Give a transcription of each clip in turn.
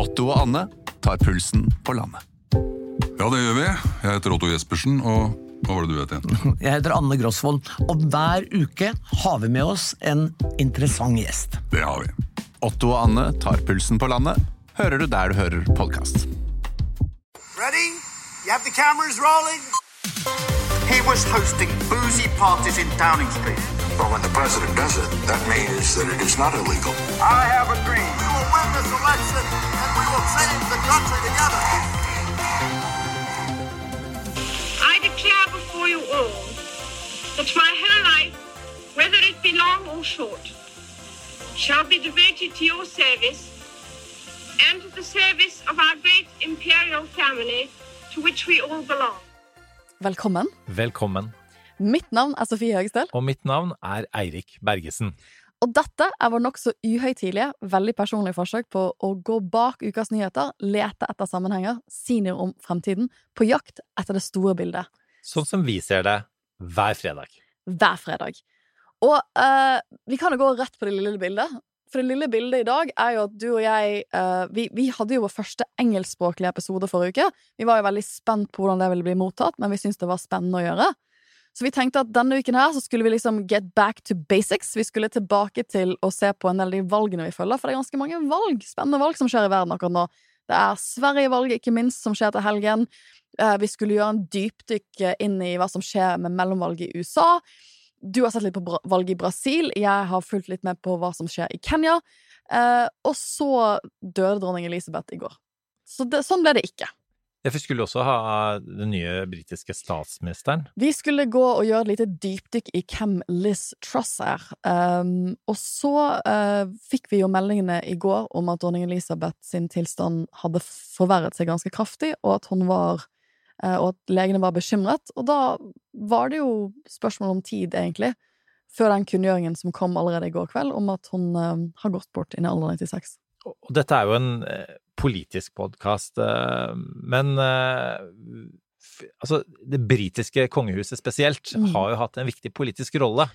Otto og Anne tar pulsen på landet. Ja, det gjør vi. Jeg heter Otto Jespersen, og hva var det du het igjen? Jeg heter Anne Grosvold, og hver uke har vi med oss en interessant gjest. Det har vi. Otto og Anne tar pulsen på landet, hører du der du hører podkast. Ready? You have the cameras rolling? He was hosting boozy parties in Downing Street. But when the president does it, that means that it is not illegal. I have a dream. We will win this election and we will change the country together. I declare before you all that my whole life, whether it be long or short, shall be devoted to your service and to the service of our great imperial family to which we all belong. Velkommen. Velkommen. Mitt navn er Sofie Høgestøl, Og mitt navn er Eirik Bergesen. Og dette er vår nokså uhøytidelige, veldig personlige forsøk på å gå bak ukas nyheter, lete etter sammenhenger, si noe om fremtiden, på jakt etter det store bildet. Sånn som vi ser det hver fredag. Hver fredag. Og uh, vi kan jo gå rett på det lille bildet. For det lille bildet i dag er jo at du og jeg uh, vi, vi hadde jo vår første engelskspråklige episode forrige uke. Vi var jo veldig spent på hvordan det ville bli mottatt, men vi syntes det var spennende å gjøre. Så vi tenkte at denne uken her så skulle vi liksom get back to basics. Vi skulle tilbake til å se på en del av de valgene vi følger, for det er ganske mange valg, spennende valg som skjer i verden akkurat nå. Det er Sverige-valget, ikke minst, som skjer til helgen. Eh, Vi skulle gjøre en dypdykk eh, inn i hva som skjer med mellomvalget i USA. Du har sett litt på valget i Brasil. Jeg har fulgt litt med på hva som skjer i Kenya. Eh, og så døde dronning Elisabeth i går. Så det, sånn ble det ikke. Ja, for Vi skulle også ha den nye britiske statsministeren. Vi skulle gå og gjøre et lite dypdykk i hvem Liz Truss er. Um, og så uh, fikk vi jo meldingene i går om at dronning Elisabeth sin tilstand hadde forverret seg ganske kraftig, og at hun var uh, Og at legene var bekymret. Og da var det jo spørsmål om tid, egentlig, før den kunngjøringen som kom allerede i går kveld, om at hun uh, har gått bort innen alder 96. Og dette er jo en politisk podkast, eh, men eh, altså, det britiske kongehuset spesielt Mm. har jo hatt en viktig politisk rolle.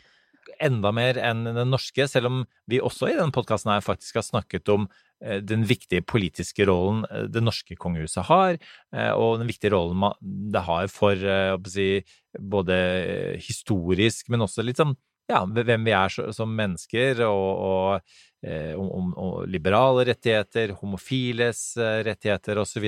Enda mer enn den norske, selv om vi også i denne podkasten her faktisk har snakket om eh, den viktige politiske rollen det norske kongehuset har, og den viktige rollen det har for si, både historisk, men også litt sånn ja, hvem vi er som mennesker, og, og, eh, om, om, liberale rettigheter, homofiles eh, rettigheter osv.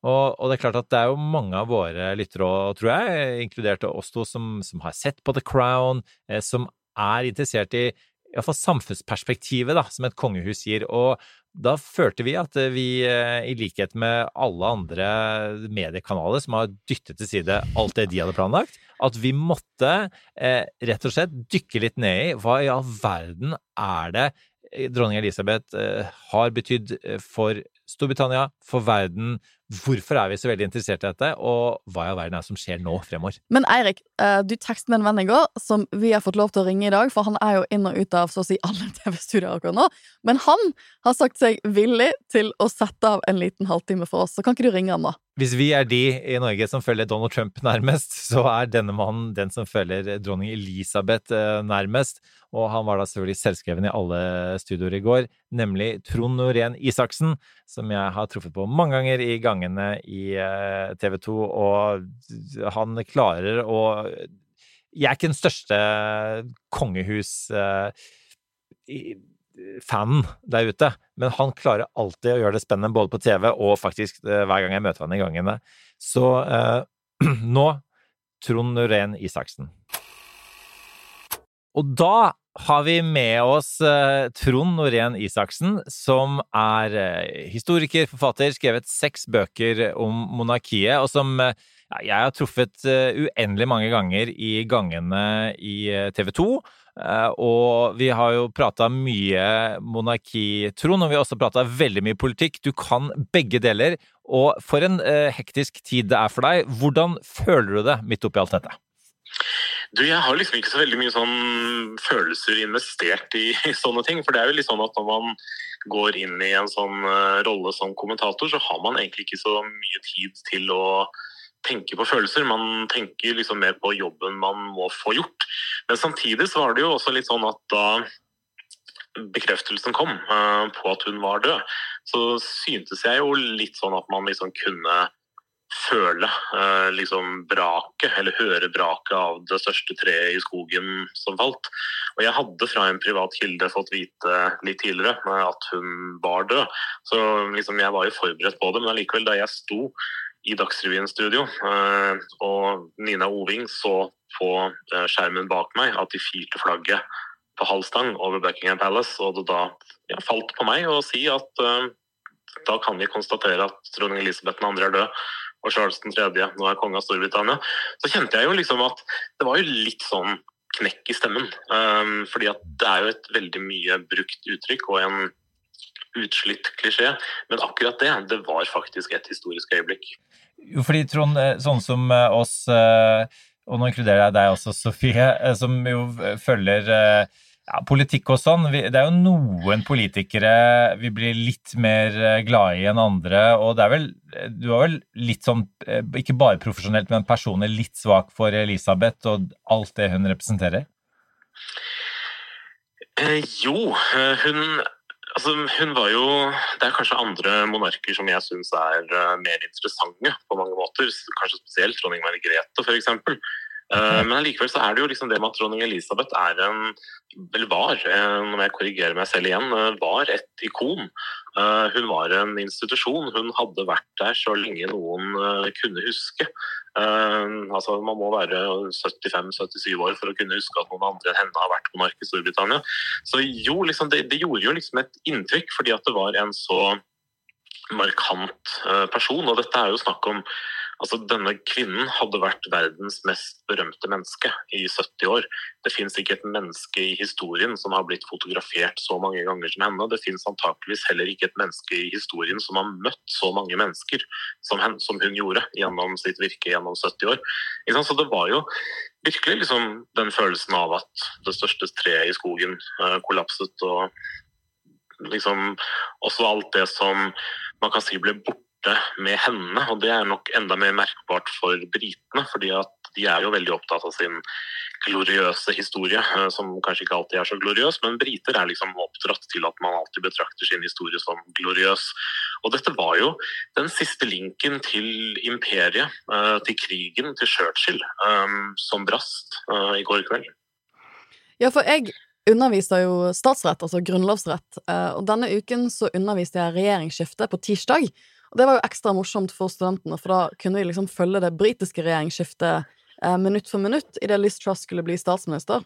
Og, og det er klart at det er jo mange av våre lyttere, og tror jeg, inkludert oss to, som, som har sett på The Crown, eh, som er interessert i iallfall samfunnsperspektivet da, som et kongehus gir. Og da følte vi at vi, eh, i likhet med alle andre mediekanaler som har dyttet til side alt det de hadde planlagt, at vi måtte eh, rett og slett dykke litt ned i hva i all verden er det eh, dronning Elisabeth eh, har betydd eh, for Storbritannia, for verden. Hvorfor er vi så veldig interessert i dette, og hva i all verden er det som skjer nå fremover? Men Eirik, eh, du tekstet med en venn i går som vi har fått lov til å ringe i dag, for han er jo inn og ut av så å si alle TV-studier akkurat nå. Men han har sagt seg villig til å sette av en liten halvtime for oss, så kan ikke du ringe han nå? Hvis vi er de i Norge som følger Donald Trump nærmest, så er denne mannen den som følger dronning Elisabeth eh, nærmest. Og han var da selvfølgelig selvskreven i alle studioer i går, nemlig Trond Norén Isaksen, som jeg har truffet på mange ganger i gangene i eh, TV 2, og han klarer å Jeg er ikke den største kongehus... fanen der ute, men han klarer alltid å gjøre det spennende både på TV og faktisk eh, hver gang jeg møter han i gangene. Så eh, nå Trond Norén Isaksen. Og da har vi med oss eh, Trond Norén Isaksen, som er eh, historiker, forfatter, skrevet seks bøker om monarkiet, og som jeg har truffet uendelig mange ganger i gangene i TV 2. Eh, og vi har jo prata mye monarki, Trond, og vi har også prata veldig mye politikk. Du kan begge deler, og for en eh, hektisk tid det er for deg. Hvordan føler du det midt oppi alt dette? Du, jeg har liksom ikke så veldig mye sånn følelser investert i, i sånne ting. For det er jo litt sånn at når man går inn i en sånn eh, rolle som kommentator, så har man egentlig ikke så mye tid til å tenke på følelser. Man tenker liksom mer på jobben man må få gjort. Men samtidig så var det jo også litt sånn at da bekreftelsen kom uh, på at hun var død, så syntes jeg jo litt sånn at man liksom kunne føle uh, liksom braket, eller høre braket av det største treet i skogen som falt. Og jeg hadde fra en privat kilde fått vite litt tidligere eh, at hun var død. Så liksom jeg var jo forberedt på det, men allikevel, da jeg sto i Dagsrevyen-studio, eh, og Nina Oving så på eh, skjermen bak meg at de firte flagget på halv stang over Buckingham Palace, og det da ja, falt på meg å si at uh, da kan vi konstatere at dronning Elisabeth 2. er død og Charles 3. nå er konge av Storbritannia, så kjente jeg jo liksom at det var jo litt sånn knekk i stemmen. Um, fordi at det er jo et veldig mye brukt uttrykk og en utslitt klisjé, men akkurat det, det var faktisk et historisk øyeblikk. Jo, fordi Trond, eh, sånn som eh, oss, eh, og nå inkluderer jeg deg også, Sofie, som jo følger ja, politikk og sånn. Det er jo noen politikere vi blir litt mer glade i enn andre. Og det er vel Du er vel litt sånn, ikke bare profesjonelt, men personlig litt svak for Elisabeth og alt det hun representerer? Eh, jo, hun Altså, hun var jo Det er kanskje andre monarker som jeg syns er uh, mer interessante på mange måter. Kanskje spesielt dronning Margrethe, f.eks. Uh, men allikevel så er det jo liksom det med at dronning Elisabeth er en Eller var, når jeg korrigerer meg selv igjen, uh, var et ikon. hun var en institusjon. Hun hadde vært der så lenge noen kunne huske. altså Man må være 75-77 år for å kunne huske at noen andre enn henne har vært monark i Storbritannia. Så jo, liksom, det, det, gjorde jo liksom et inntrykk, fordi at det var en så markant person. Og dette er jo snakk om Altså, denne kvinnen hadde vært verdens mest berømte menneske i 70 år. Det fins ikke et menneske i historien som har blitt fotografert så mange ganger som henne. Det fins antakeligvis heller ikke et menneske i historien som har møtt så mange mennesker som, hen, som hun gjorde gjennom sitt virke gjennom 70 år. Så det var jo virkelig liksom den følelsen av at det største treet i skogen uh, kollapset, og liksom også alt det som man kan si ble borte med henne. Og det er nok enda mer merkbart for britene, fordi at de er jo veldig opptatt av sin gloriøse historie, eh, som kanskje ikke alltid er så gloriøs, men briter er liksom oppdratt til at man alltid betrakter sin historie som gloriøs. Og dette var jo den siste linken til imperiet, eh, til krigen, til Churchill, eh, som brast i går kveld. Ja, for jeg underviste jo statsrett, altså grunnlovsrett, og denne uken så underviste jeg regjeringsskifte på tirsdag. Og det var jo ekstra morsomt for studentene, for da kunne vi liksom følge det britiske regjeringsskiftet eh, minutt for minutt idet Liz Truss skulle bli statsminister.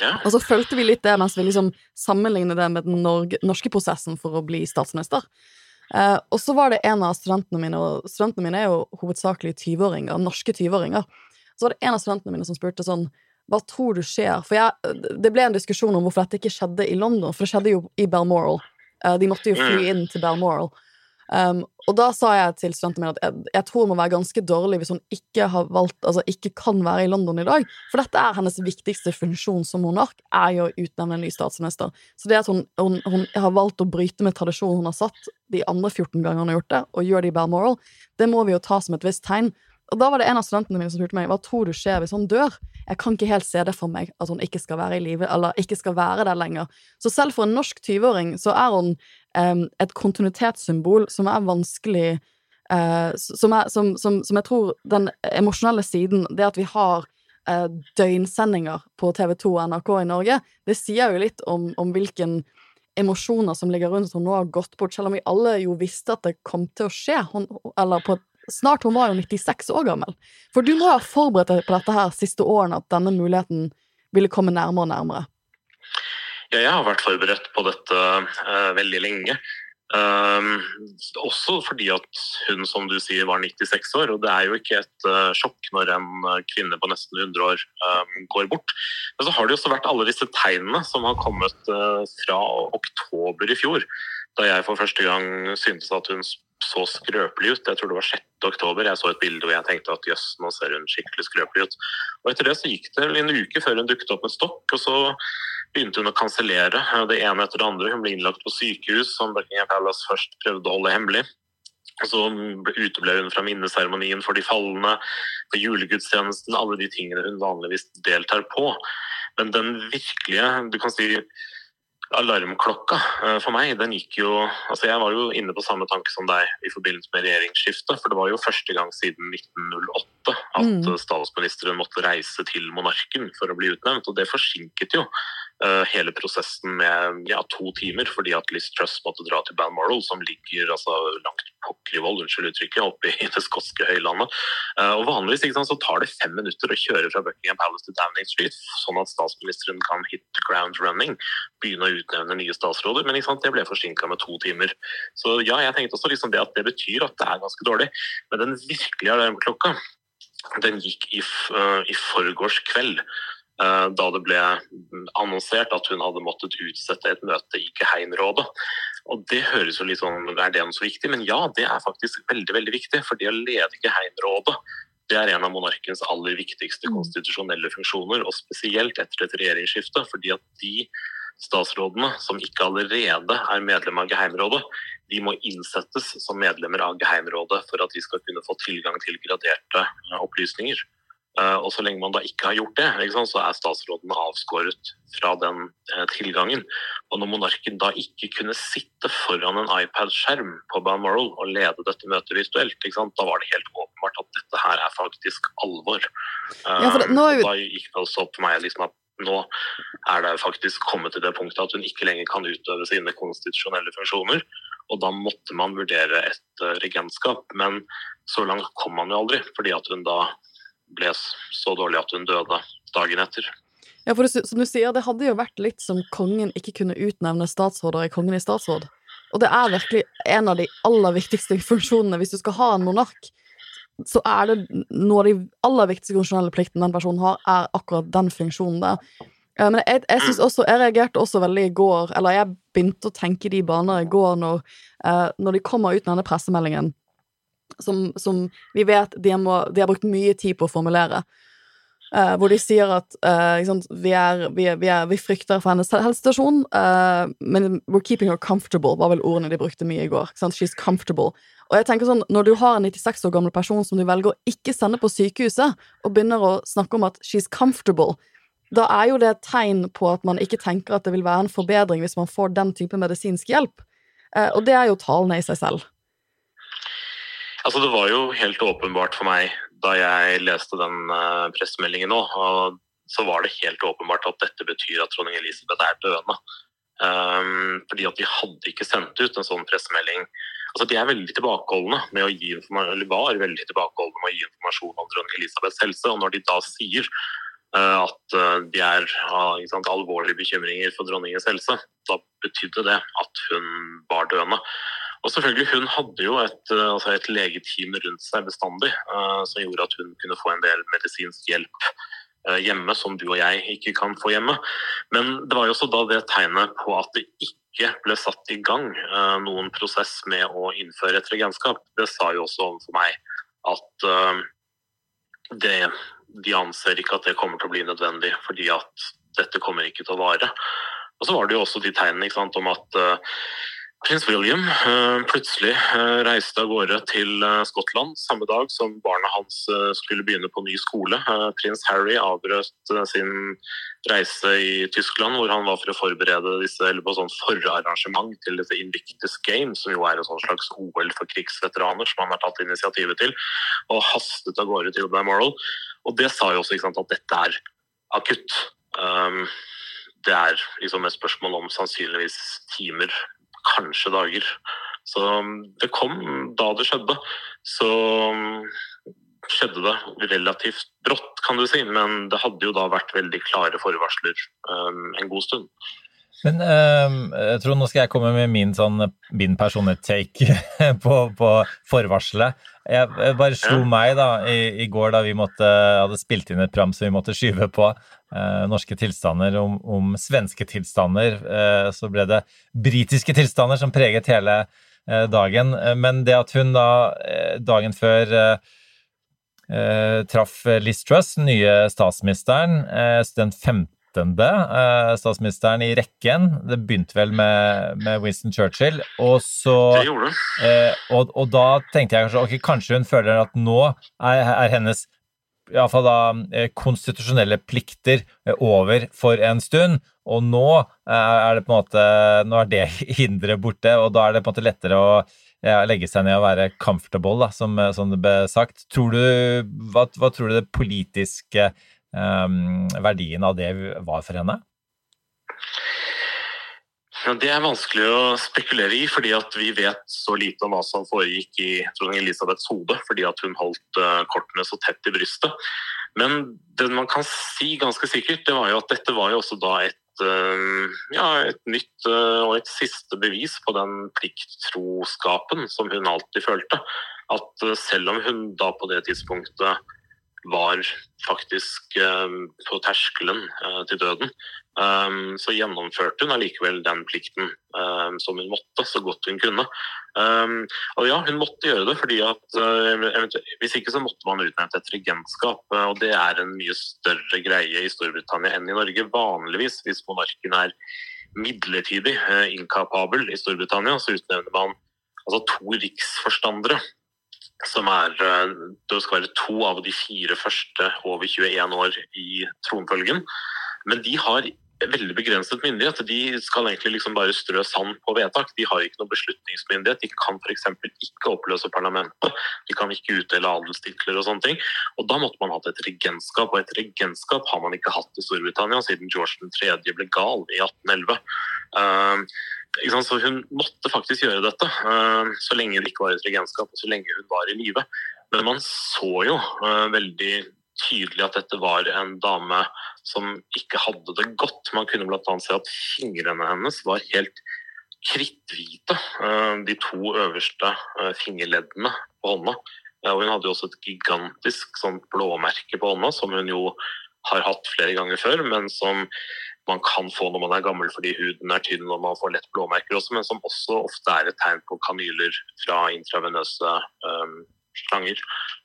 Ja. Og så fulgte vi litt det mens vi liksom sammenlignet det med den norske prosessen for å bli statsminister. Eh, og så var det en av studentene mine, og studentene mine er jo hovedsakelig 20-åringer, norske 20-åringer. Så var det en av studentene mine som spurte sånn Hva tror du skjer? For jeg, det ble en diskusjon om hvorfor dette ikke skjedde i London, for det skjedde jo i Balmoral. Eh, de måtte jo fly Mm. inn til Balmoral. Um, og da sa jeg til studentene mine at jeg, jeg tror hun må være ganske dårlig hvis hun ikke har valgt, altså ikke kan være i London i dag. For dette er hennes viktigste funksjon som monark, er jo å utnevne en ny statsminister. Så det at hun, hun, hun har valgt å bryte med tradisjonen hun har satt de andre 14 gangene hun har gjort det, og gjør det i Balmoral, det må vi jo ta som et visst tegn. Og da var det en av studentene mine som spurte meg hva tror du skjer hvis han dør. Jeg kan ikke helt se det for meg at hun ikke skal være i live, eller ikke skal være der lenger. Så selv for en norsk 20-åring så er hun um, et kontinuitetssymbol som er vanskelig uh, som, er, som, som, som, jeg tror den emosjonelle siden, det at vi har uh, døgnsendinger på TV2 og NRK i Norge, det sier jo litt om, om hvilken emosjoner som ligger rundt hun nå har gått bort, selv om vi alle jo visste at det kom til å skje. Hun, eller på Snart, hun var jo 96 år gammel. For du må ha forberedt deg på dette her siste årene, at denne muligheten ville komme nærmere og nærmere. Ja, jeg har vært forberedt på dette uh, veldig lenge. Um, også fordi at hun som du sier var 96 år, og det er jo ikke et uh, sjokk når en kvinne på nesten 100 år um, går bort. Men så har det også vært alle disse tegnene som har kommet uh, fra oktober i fjor, da jeg for første gang syntes at hun så skrøpelig ut. Jeg tror det var 6. oktober. Jeg så et bilde hvor jeg tenkte at jøss, nå ser hun skikkelig skrøpelig ut. Og etter det så gikk det en uke før hun dukket opp med stokk, og så begynte hun å kansellere det ene etter det andre. Hun ble innlagt på sykehus, som Buckingham Palace først prøvde å holde hemmelig. Og så uteble hun fra minneseremonien for de falne, for julegudstjenesten, alle de tingene hun vanligvis deltar på. Men den virkelige, du kan si alarmklokka eh, for meg, den gikk jo Altså, jeg var jo inne på samme tanke som deg i forbindelse med regjeringsskiftet. For det var jo første gang siden 1908 at Mm. statsministeren måtte reise til monarken for å bli utnevnt. Og det forsinket jo hele prosessen med ja, to timer, fordi at Liz Truss måtte dra til Balmoral, som ligger altså, langt pokker i vold, unnskyld uttrykket, oppe i det skotske høylandet. Eh, og Vanligvis sant, så tar det fem minutter å kjøre fra Buckingham Palace til Downing Street, sånn at statsministeren kan hit the ground running, begynne å utnevne nye statsråder. Men ikke sant, det ble forsinka med to timer. Så ja, jeg tenkte også liksom det at det betyr at det er ganske dårlig. Men den virkelige alarmklokka, den gikk i, eh, i forgårs kveld. Eh, Da det ble annonsert at hun hadde måttet utsette et møte i Geheimrådet. Og det høres jo litt sånn Er det så viktig? Men ja, det er faktisk veldig veldig viktig. For det å lede Geheimrådet det er en av monarkens aller viktigste konstitusjonelle funksjoner. Og spesielt etter et regjeringsskifte, fordi at de statsrådene som ikke allerede er medlem av Geheimrådet, de må innsettes som medlemmer av Geheimrådet for at de skal kunne få tilgang til graderte eh, opplysninger. Eh, Og så lenge man da ikke har gjort det, sant, så er statsrådene avskåret fra den eh, tilgangen. Og når monarken da ikke kunne sitte foran en iPad-skjerm på Balmoral og lede dette møtet virtuelt, sant, da var det helt åpenbart at dette her er faktisk alvor. Ja, for det- nå Eh, Da gikk det også opp for meg liksom at nå er det faktisk kommet til det punktet at hun ikke lenger kan utøve sine konstitusjonelle funksjoner. Og da måtte man vurdere et eh, regentskap. Men så langt kom man jo aldri, fordi at hun da ble så dårlig at hun døde dagen etter. Ja, for som du sier, det hadde jo vært litt som kongen ikke kunne utnevne statsråder i Kongen i statsråd. Og det er virkelig en av de aller viktigste funksjonene. Hvis du skal ha en monark, så er det noe av de aller viktigste konstitusjonelle pliktene den personen har, er akkurat den funksjonen der. Eh, Men jeg, jeg også, jeg reagerte også veldig i går, eller jeg begynte å tenke de baner i går når, eh, når de kommer ut med denne pressemeldingen, som, som vi vet de har, de har brukt mye tid på å formulere. Uh, hvor de sier at uh, sant, vi, er, vi, vi, er, vi frykter for hennes helsestasjon, uh, men we're keeping her comfortable, var vel ordene de brukte mye i går. She's comfortable. Og jeg tenker sånn, Når du har en 96 år gammel person som du velger å ikke sende på sykehuset, og begynner å snakke om at she's comfortable, da er jo det et tegn på at man ikke tenker at det vil være en forbedring hvis man får den type medisinsk hjelp. Og det er jo talende i seg selv. Altså, det var jo helt åpenbart for meg da jeg leste den uh, pressemeldingen nå, så var det helt åpenbart at dette betyr at dronning Elisabeth er døende. Um, fordi at de hadde ikke sendt ut en sånn pressemelding. Altså, de er veldig tilbakeholdne med å gi eller var veldig tilbakeholdne med å gi informasjon om dronning Elisabeths helse. Og når de da sier uh, at uh, de er ikke sant, alvorlige bekymringer for dronningens helse, da betydde det at hun var døende. Og selvfølgelig, Hun hadde jo et, uh, altså et legeteam rundt seg bestandig, uh, som gjorde at hun kunne få en del medisinsk hjelp uh, hjemme, som du og jeg ikke kan få hjemme. Men det var jo også da det tegnet på at det ikke ble satt i gang noen prosess med å innføre et regenskap. Det sa jo også for meg at det, de anser ikke at det kommer til å bli nødvendig, fordi at dette kommer ikke til å vare. Og så var det jo også de tegnene sant, om at Prins William uh, plutselig uh, reiste av gårde til uh, Skottland samme dag som barna hans skulle begynne på ny skole. Prins Harry avbrøt sin reise i Tyskland, hvor han var for å forberede disse, eller på sånn forarrangement til dette Invictus Games, som jo er et sånn slags OL for krigsveteraner, som han har tatt initiativet til, og hastet av gårde til Balmoral. Og det sa jo også sant, at dette er akutt. Um, det er liksom et spørsmål om sannsynligvis timer kanskje dager. Så det kom da det skjedde. Så skjedde det relativt brått, kan du si. Men det hadde jo da vært veldig klare forvarsler um, en god stund. Men uh, jeg tror nå skal jeg komme med min, sånn, min take på, på forvarselet. Jeg, jeg bare slo Ja. meg da i, i går da vi måtte, hadde spilt inn et program som vi måtte skyve på. eh, norske tilstander om, om svenske tilstander. Eh, så ble det britiske tilstander som preget hele eh, dagen. Men det at hun da dagen før traff Liz Truss, nye statsministeren, den 15 eh, statsministeren i rekken. Det begynte vel med, med Winston Churchill. Og så Det gjorde eh, og, og da tenkte jeg kanskje ok, kanskje hun føler at nå er, er hennes iallfall da eh, konstitusjonelle plikter over for en stund, Og nå er det på en måte Nå er det hinderet borte, og da er det på en måte lettere å ja, legge seg ned og være comfortable, da, som, som det ble sagt. Tror du, hva, hva tror du det politiske verdien av det var for henne? Det er vanskelig å spekulere i, fordi vi vet så lite om hva som foregikk i Elisabeths hode, fordi hun holdt uh, kortene så tett i brystet. Men det man kan si ganske sikkert, det var jo at dette var jo også da et, uh, ja, et nytt uh, og et siste bevis på den plikttroskapen som hun alltid følte. At selv om hun da på det tidspunktet var faktisk på terskelen til døden, Um, så gjennomførte hun allikevel den plikten som hun måtte, så godt hun kunne. Og ja, hun måtte gjøre det, fordi at hvis ikke så måtte man utnevnt et regentskap. Og det er en mye større greie i Storbritannia enn i Norge. Vanligvis, hvis monarken er midlertidig inkapabel i Storbritannia, så utnevner man altså to riksforstandere. Som er Det skal være to av de fire første over 21 år i tronfølgen. Men de har veldig begrenset myndighet. De skal egentlig liksom bare strø sand på vedtak. De har ikke noe beslutningsmyndighet. De kan f.eks. ikke oppløse parlamentet. De kan ikke utdele adelstitler og sånne ting. Og da måtte man hatt et regentskap, og et regentskap har man ikke hatt i Storbritannia siden George 3. ble gal i 1811. Så hun måtte faktisk gjøre dette uh, så lenge det ikke var et regentskap, og så lenge hun var i live. Men man så jo uh, veldig tydelig at dette var en dame som ikke hadde det godt. Man kunne bl.a. se at fingrene hennes var helt kritthvite, eh, de to øverste eh, fingerleddene på hånda. Og hun hadde jo også et gigantisk sånn blåmerke på hånda, som hun jo har hatt flere ganger før, men som man kan få når man er gammel fordi huden er tynn og man får lett blåmerker også, men som også ofte er et tegn på kanyler fra intravenøse um, slanger.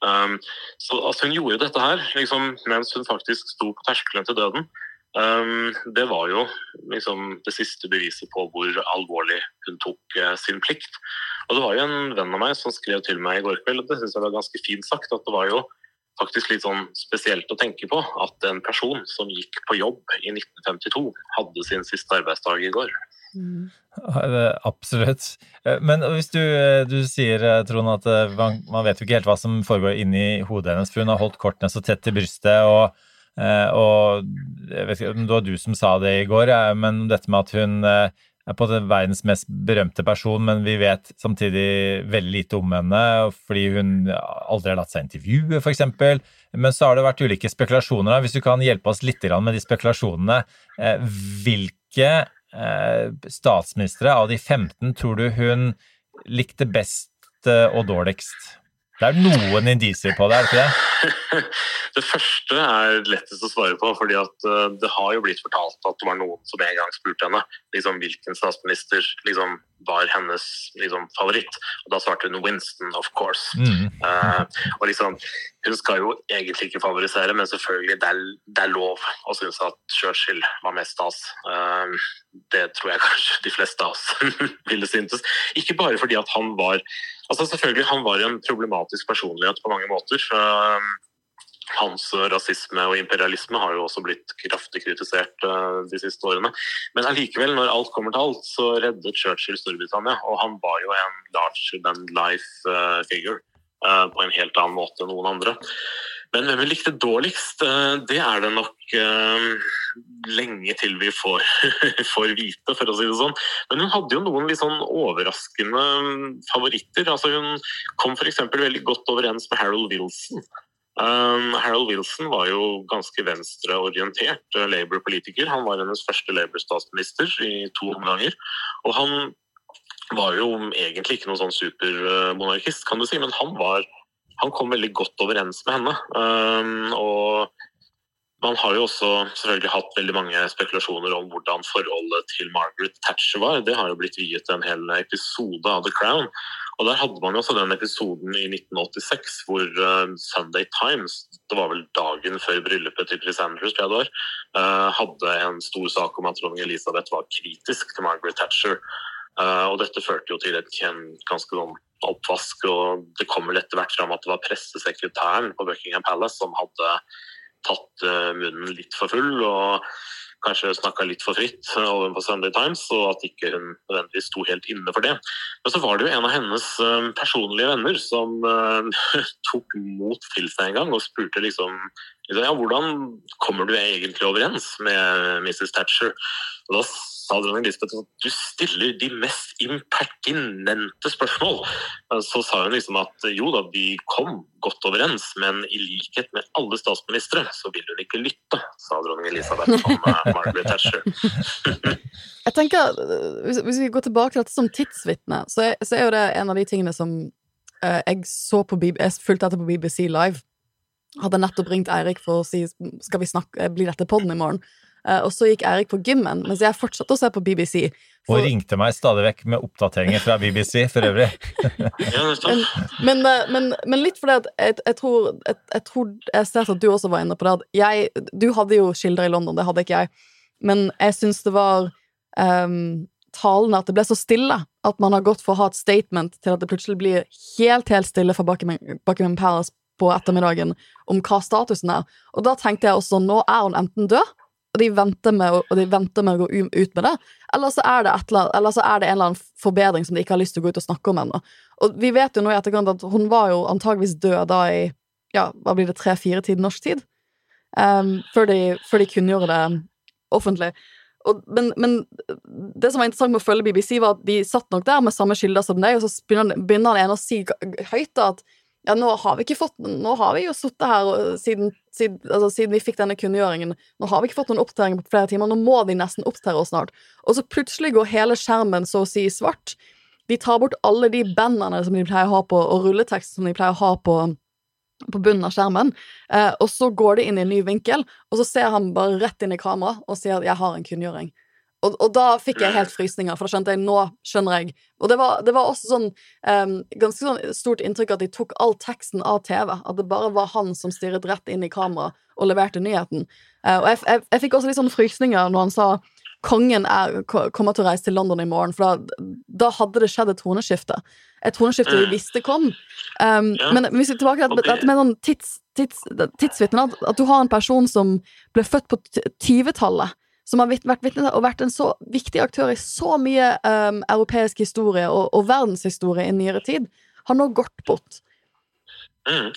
Um, så altså, hun gjorde dette her liksom, mens hun faktisk sto på terskelen til døden. Um, det var jo liksom, det siste beviset på hvor alvorlig hun tok uh, sin plikt. Og det var jo en venn av meg som skrev til meg i går kveld, og det syns jeg var ganske fint sagt, at det var jo faktisk litt sånn spesielt å tenke på at en person som gikk på jobb i 1952, hadde sin siste arbeidsdag i går. Mm. Absolutt. Eh, men hvis du, eh, du sier, eh, Trond, at man, man, vet jo ikke helt hva som foregår inni hodet hennes, for hun har holdt kortene så tett til brystet. og, og jeg vet ikke om det var du som sa det i går, men dette med at hun er på det verdens mest berømte person, men vi vet samtidig veldig lite om henne fordi hun aldri har latt seg intervjue, f.eks. Men så har det vært ulike spekulasjoner. Hvis du kan hjelpe oss litt med de spekulasjonene. Hvilke Eh, statsministre av de 15 tror du hun likte best eh, og dårligst? Det er noen indisier på det, er det ikke det? Det første er lettest å svare på, fordi at det har jo blitt fortalt at det var noen som en gang spurte henne liksom, hvilken statsminister liksom, var hennes liksom, favoritt. Og da svarte hun Winston, of course. Mm. Uh, og liksom, hun skal jo egentlig ikke favorisere, men selvfølgelig, det er, det er lov å synes at Churchill var mest stas. Uh, det tror jeg kanskje de fleste av oss ville syntes. Ikke bare fordi at han var Altså selvfølgelig, Han var en problematisk personlighet på mange måter. Uh, hans rasisme og imperialisme har jo også blitt kraftig kritisert uh, de siste årene. Men allikevel, når alt kommer til alt, så reddet Churchill Storbritannia. Og han var jo en larger than life uh, figure på en helt annen måte enn noen andre. Men hvem vi likte dårligst, det er det nok lenge til vi får, får, vite, for å si det sånn. Men hun hadde jo noen litt sånn overraskende favoritter. Altså hun kom f.eks. veldig godt overens med Harold Wilson. Um, Harold Wilson var jo ganske venstreorientert uh, Labour-politiker. Han var hennes første Labour-statsminister i to omganger. Og han var jo egentlig ikke noen sånn supermonarkist, kan du si, men han, var, han kom veldig godt overens med henne. Um, og man har jo også selvfølgelig hatt veldig mange spekulasjoner om hvordan forholdet til Margaret Thatcher var. Det har jo blitt viet en hel episode av The Crown. Og Der hadde man jo også den episoden i 1986 hvor uh, Sunday Times, det var vel dagen før bryllupet til Chris Andrews, tror jeg uh, hadde en stor sak om at dronning Elisabeth var kritisk til Margaret Thatcher. Uh, og Dette førte jo til et ganske sånn oppvask, og det kom vel etter hvert fram at det var pressesekretæren på Buckingham Palace som hadde tatt uh, munnen litt for full. og kanskje snakka litt for fritt over på Sunday Times, og at ikke hun nødvendigvis sto helt inne for det. Men så var det jo en av hennes eh, personlige venner som eh, tok mot til seg en gang og spurte liksom ja, hvordan kommer du egentlig overens med Mrs. Thatcher? Og da sa dronning Elisabeth at du stiller de mest impertinente spørsmål. Så sa hun liksom at jo da, de kom godt overens, men i likhet med alle statsministre, så vil hun ikke lytte, sa dronning Elisabeth om uh, Margaret Thatcher. Jeg tenker, hvis, hvis, vi går tilbake til dette som tidsvitne, så, så, er jo det en av de tingene som uh, jeg så på BBC, jeg fulgte etter på BBC Live hadde nettopp ringt Eirik for å si skal vi snakke, blir dette podden i morgen. Uh, og så gikk Erik på gymmen, mens jeg fortsatte å se på BBC. For... Og ringte meg stadig vekk med oppdateringer fra BBC, for øvrig. men, men, eh, men, men, litt fordi at jeg, jeg, tror, jeg, jeg, tror jeg ser at du også var inne på det. At jeg, du hadde jo kilder i London, det hadde ikke jeg. Men jeg syns det var um, talende at det ble så stille. At man har gått for å ha et statement til at det plutselig blir helt, helt stille fra Buckingham Palace på ettermiddagen om hva statusen er. Og da tenkte jeg også nå er hun enten død, og de venter med, og de venter med å gå ut med det, eller så, det et, eller så er det en eller annen forbedring som de ikke har lyst til å gå ut og snakke om ennå. Og vi vet jo nå i etterkant at hun var jo antageligvis død da i ja, hva blir det, tre-fire tid norsk tid? Um, før, de, før de kunngjorde det offentlig. Og, men, men, det som var interessant med å følge BBC, var at de satt nok der med samme kilder som deg, og så begynner han ene å si høyt da, at ja, nå har vi ikke fått Nå har vi jo sittet her siden, siden, altså, siden, vi fikk denne kunngjøringen. Nå har vi ikke fått noen oppdateringer på flere timer. Nå må de nesten oppdatere oss snart. Og så plutselig går hele skjermen så å si svart. De tar bort alle de bandene som de pleier å ha på, og rulletekst som de pleier å ha på, på bunnen av skjermen. Eh, og så går de inn i en ny vinkel, og så ser han bare rett inn i kamera og sier at 'jeg har en kunngjøring'. Og, og, da fikk jeg helt frysninger, for da skjønte jeg nå skjønner jeg. Og det var, det var også sånn um, ganske sånn stort inntrykk at de tok all teksten av TV. At det bare var han som stirret rett inn i kamera og leverte nyheten. Uh, og jeg, jeg, jeg, fikk også litt sånn frysninger når han sa kongen er, kommer til å reise til London i morgen, for da, da hadde det skjedd et troneskifte. Et troneskifte vi visste kom. Um, ja. Men hvis vi tilbake til dette med sånn tids, tids, tidsvitne, at, at, du har en person som ble født på 20-tallet som har vært vitne og vært en så viktig aktør i så mye um, europeisk historie og, og, verdenshistorie i nyere tid, har nå gått bort. Mm.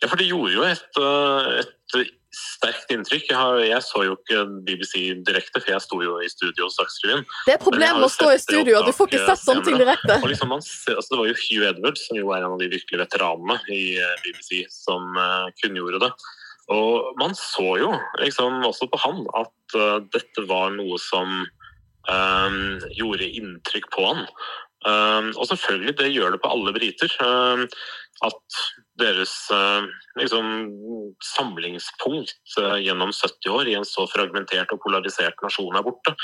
Ja, for det gjorde jo et, uh, et sterkt inntrykk. Jeg, har, jeg, så jo ikke BBC direkte, for jeg sto jo i studio hos Dagsrevyen. Det er problemet å stå i studio, du får ikke sett sånne ting direkte. Liksom ser, altså det var jo Hugh Edwards, som jo er en av de virkelige veteranene i uh, BBC, som uh, kunngjorde det. Og man så jo liksom også på han at uh, dette var noe som um, gjorde inntrykk på han. Um, og selvfølgelig, det gjør det på alle briter. Um, at deres uh, liksom, samlingspunkt uh, gjennom 70 år i en så fragmentert og polarisert nasjon er borte.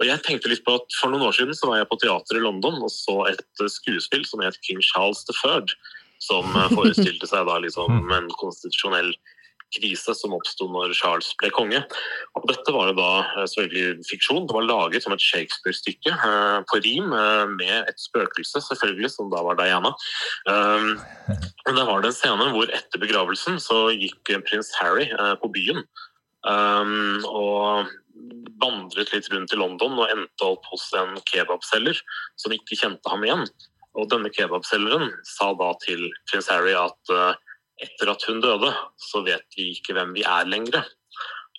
Og jeg tenkte litt på at For noen år siden så var jeg på teater i London og så et skuespill som het King Charles the Third. Som forestilte seg da liksom en konstitusjonell krise som oppsto når Charles ble konge. Og dette var jo da eh, selvfølgelig fiksjon. Det var laget som et Shakespeare-stykke eh, på rim eh, med et spøkelse, selvfølgelig, som da var Diana. Um, men det var det en scene hvor etter begravelsen så gikk prins Harry på byen. Um, og vandret litt rundt i London og endte opp hos en kebabselger som ikke kjente ham igjen. Og denne kebabselgeren sa da til prins Harry at etter at hun døde, så vet vi ikke hvem vi er lenger.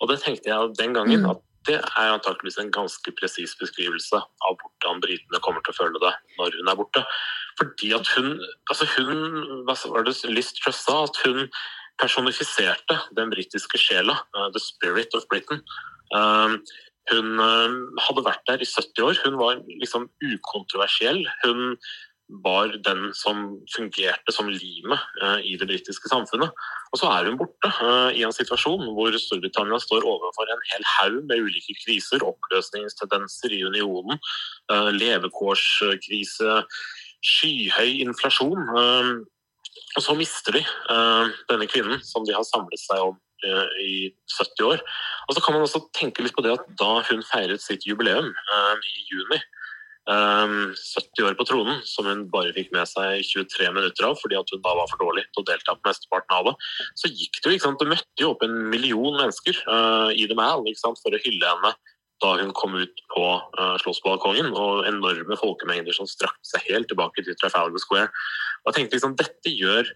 Og det tenkte jeg den gangen mm. at det er antakeligvis en ganske presis beskrivelse av hvordan britene kommer til å føle det når hun er borte. Fordi at hun altså hun, hva var det Liz Truss sa? At hun personifiserte den britiske sjela. Uh, the spirit of Britain. Uh, hun uh, hadde vært der i 70 år. Hun var liksom ukontroversiell. Hun var den som fungerte som limet uh, i det britiske samfunnet. Og så er hun borte uh, i en situasjon hvor Storbritannia står overfor en hel haug med ulike kriser, oppløsningstendenser i unionen, uh, levekårskrise, skyhøy inflasjon. og så mister de denne kvinnen som de har samlet seg om i 70 år. Og så kan man også tenke litt på det at da hun feiret sitt jubileum i juni, 70 ehm, år på tronen, som hun bare fikk med seg 23 minutter av fordi hun da var for dårlig til å delta på mesteparten av det. Så gikk det jo, ikke sant? det møtte jo opp en million mennesker uh, i The Mall for å hylle henne da hun kom ut på uh, Slottsbalkongen, og enorme folkemengder som strakte seg helt tilbake til Trafalgar Square. Og jeg tenkte liksom, dette gjør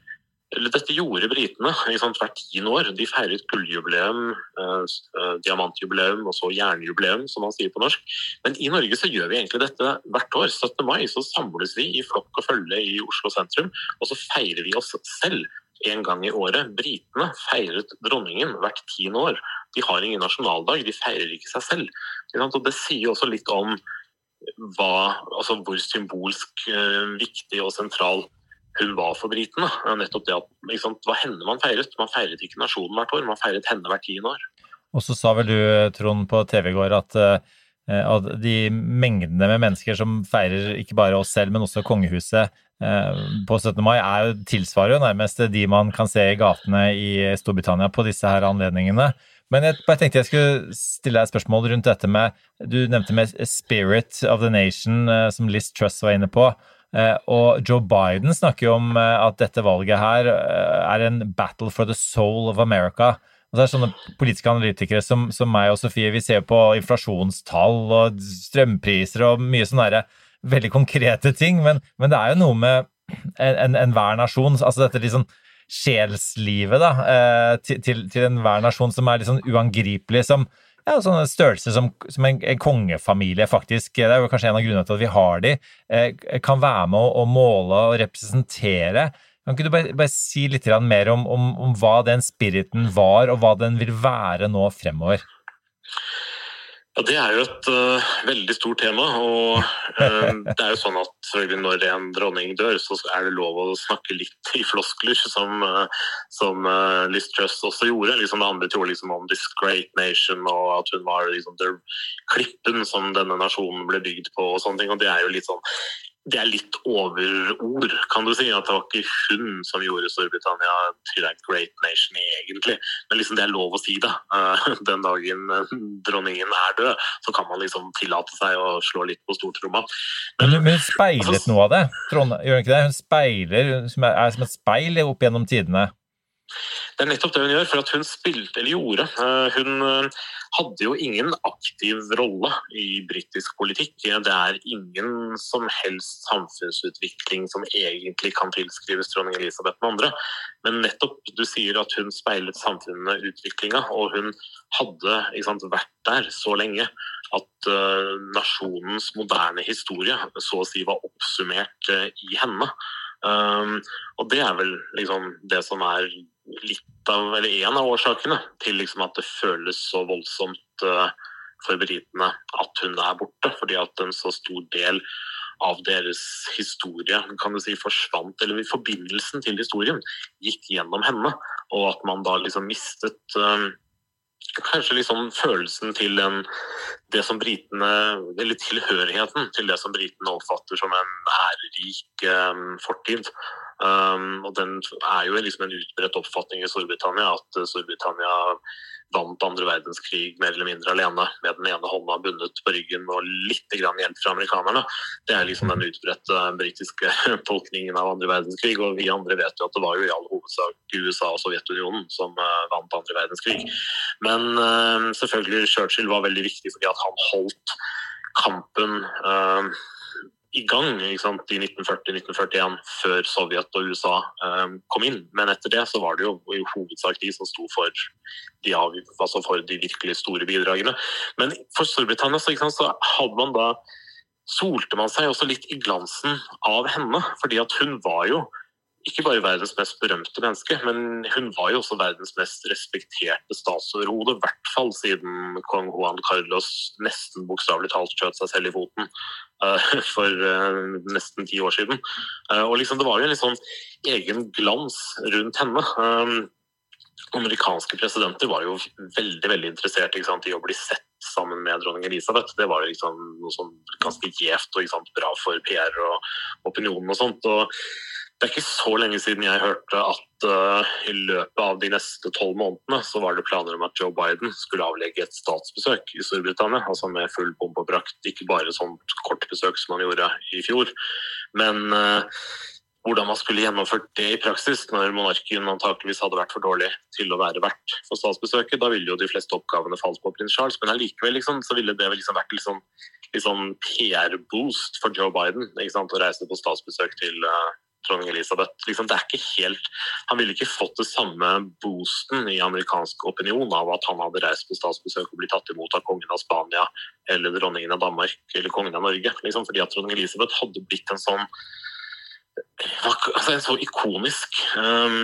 eller dette gjorde britene sant, hvert tiende år. De feiret gulljubileum, eh, eh, diamantjubileum og så jernjubileum, som man sier på norsk. Men i Norge så gjør vi egentlig dette hvert år. 17. mai så samles vi i flokk og følge i Oslo sentrum, og så feirer vi oss selv en gang i året. Britene feiret dronningen hvert tiende år. De har ingen nasjonaldag, de feirer ikke seg selv. Og Det sier også litt om hva, altså hvor symbolsk eh, viktig og sentral hun var for britene. Nettopp det at Det var henne man feiret. Man feiret ikke nasjonen hvert år, man feiret henne hvert tiende år. Og så sa vel du, Trond, på TV i går at, eh, at de mengdene med mennesker som feirer ikke bare oss selv, men også kongehuset eh, på 17. mai, er jo tilsvarer jo nærmest de man kan se i gatene i Storbritannia på disse her anledningene. Men jeg bare tenkte jeg skulle stille deg et spørsmål rundt dette med Du nevnte med 'spirit of the nation', eh, som Liz Truss var inne på. Eh, og Joe Biden snakker jo om eh, at dette valget her eh, er en battle for the soul of America. Og så er det sånne politiske analytikere som, som meg og Sofie, vi ser på inflasjonstall og strømpriser og mye sånne veldig konkrete ting, men, men, det er jo noe med enhver en, nasjon altså dette liksom sjelslivet da, til, til, til enhver nasjon som er sånn uangripelig, som, ja, sånne størrelser som, som en, en, kongefamilie faktisk, det er jo kanskje en av grunnene til at vi har de, eh, kan være med å, å, måle og representere. Kan ikke du bare, bare si litt mer om, om, om, hva den spiriten var, og hva den vil være nå fremover? Ja, Det er jo et uh, veldig stort tema. og uh, det er jo sånn at Når en dronning dør, så er det lov å snakke litt i floskler, som, uh, som Liz Truss også gjorde. Liksom det handlet jo liksom om 'this great nation' og at hun var liksom, klippen som denne nasjonen ble bygd på. og sånne ting, og Det er jo litt sånn det er litt overord, kan du si. At det var ikke hun som gjorde Storbritannia til en great nation, egentlig. Men liksom det er lov å si det. Uh, den dagen uh, dronningen er død, så kan man liksom tillate seg å slå litt på stortromma. Men, men, hun speilet altså, noe av det, Trond, gjør hun ikke det? Hun speiler, er, er som et speil opp gjennom tidene. Det er nettopp det hun gjør, for at hun spilte, eller gjorde. Uh, hun hadde jo ingen aktiv rolle i britisk politikk. Det er ingen som helst samfunnsutvikling som egentlig kan tilskrives dronning Elisabeth med andre. Men nettopp du sier at hun speilet samfunnet utviklinga, og hun hadde sant, vært der så lenge at uh, nasjonens moderne historie så å si var oppsummert i henne. Um, og det er vel liksom det som er litt av, eller en av årsakene til liksom at det føles så voldsomt uh, for britene at hun er borte. Fordi at en så stor del av deres historie kan du si, forsvant, eller forbindelsen til historien gikk gjennom henne. Og at man da liksom mistet uh, kanskje liksom følelsen til den, det som britene Eller tilhørigheten til det som britene oppfatter som en ærerik um, fortid. Um, og den er jo liksom en utbredt oppfatning i Storbritannia at uh, Storbritannia vant andre verdenskrig mer eller mindre alene med den ene hånda bundet på ryggen og litt hjelp fra amerikanerne. Det er liksom den utbredte uh, britiske tolkningen av andre verdenskrig. Og vi andre vet jo at det var jo i all hovedsak USA og Sovjetunionen som uh, vant andre verdenskrig. Men uh, selvfølgelig Churchill var veldig viktig fordi at han holdt kampen i gang sant, i 1940-1941, før Sovjet og USA um, kom inn. Men etter det så var det jo i hovedsak de som sto for de, altså for de virkelig store bidragene. Men for Storbritannia så, sant, så hadde man da solte man seg også litt i glansen av henne. fordi at hun var jo ikke bare verdens mest berømte menneske, men hun var jo også verdens mest respekterte statsoverhode. I hvert fall siden kong Juan Carlos nesten bokstavelig talt skjøt seg selv i foten uh, for uh, nesten ti år siden. Uh, og liksom, Det var jo en litt sånn egen glans rundt henne. amerikanske presidenter var jo veldig veldig interessert sant, i å bli sett sammen med dronning Elisabeth. Det var liksom noe sånn ganske gjevt og sant, bra for PR og opinionen og sånt. og det er ikke så lenge siden jeg hørte at uh, i løpet av de neste tolv månedene så var det planer om at Joe Biden skulle avlegge et statsbesøk i Storbritannia. Altså med full bombe og brakt, ikke bare sånt kort besøk som han gjorde i fjor. Men uh, hvordan man skulle gjennomført det i praksis når monarken antakeligvis hadde vært for dårlig til å være vert for statsbesøket. Da ville jo de fleste oppgavene falt på prins Charles, men allikevel liksom, så ville det liksom vært liksom, liksom sånn PR-boost for Joe Biden å reise på statsbesøk til uh, dronning Elisabeth. Liksom, det er ikke helt, han ville ikke fått det samme boosten i amerikansk opinion av at han hadde reist på statsbesøk og blitt tatt imot av kongen av Spania eller dronningen av Danmark eller kongen av Norge. Liksom, fordi at dronning Elisabeth hadde blitt en sånn altså en så ikonisk um,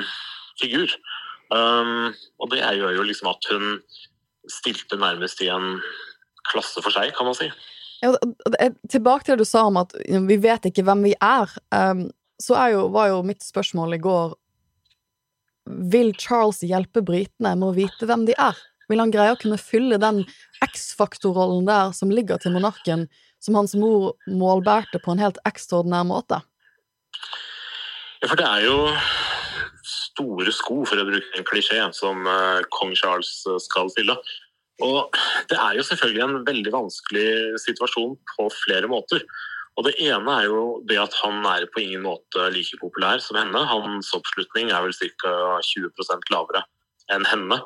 figur. Um, og det gjør jo liksom at hun stilte nærmest i en klasse for seg, kan man si. Ja, tilbake til det du sa om at vi vet ikke hvem vi er. Um, så jo, var jo mitt spørsmål i går Vil Charles hjelpe britene med å vite hvem de er? Vil han greie å kunne fylle den X-faktorrollen der som ligger til monarken, som hans mor målbærte på en helt ekstraordinær måte? Ja, for det er jo store sko, for å bruke en klisjé, som uh, kong Charles uh, skal fylle. Og det er jo selvfølgelig en veldig vanskelig situasjon på flere måter. Og Det ene er jo det at han er på ingen måte like populær som henne. Hans oppslutning er vel ca. 20 lavere enn henne.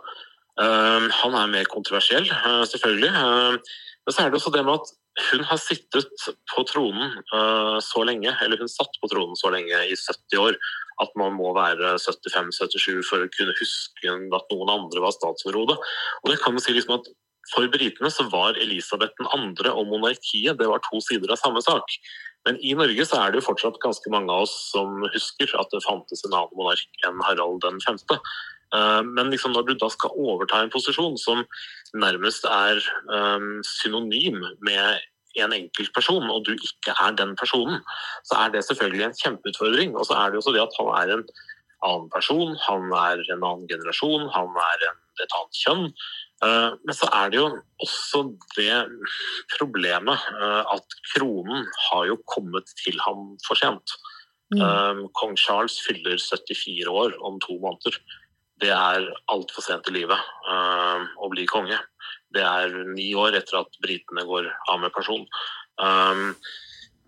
Uh, han er mer kontroversiell, uh, selvfølgelig. Uh, men så er det også det med at hun har sittet på tronen uh, så lenge, eller hun satt på tronen så lenge, i 70 år, at man må være 75-77 for å kunne huske at noen andre var statsoverhode. Og det kan man si liksom at For britene så var Elisabeth 2. og monarkiet det var to sider av samme sak. Men i Norge så er det jo fortsatt ganske mange av oss som husker at det fantes en annen monark enn Harald den 5. Eh, men liksom når du da skal overta en posisjon som nærmest er um, synonym med en enkeltperson, og du ikke er den personen, så er det selvfølgelig en kjempeutfordring. Og så er det jo så det at han er en annen person, han er en annen generasjon, han er en, et annet kjønn. Uh, men så er det jo også det problemet uh, at kronen har jo kommet til ham for sent. Mm. Uh, Kong Charles fyller 74 år om to måneder det er altfor sent i livet å bli konge. Det er ni år etter at britene går av med person. Um,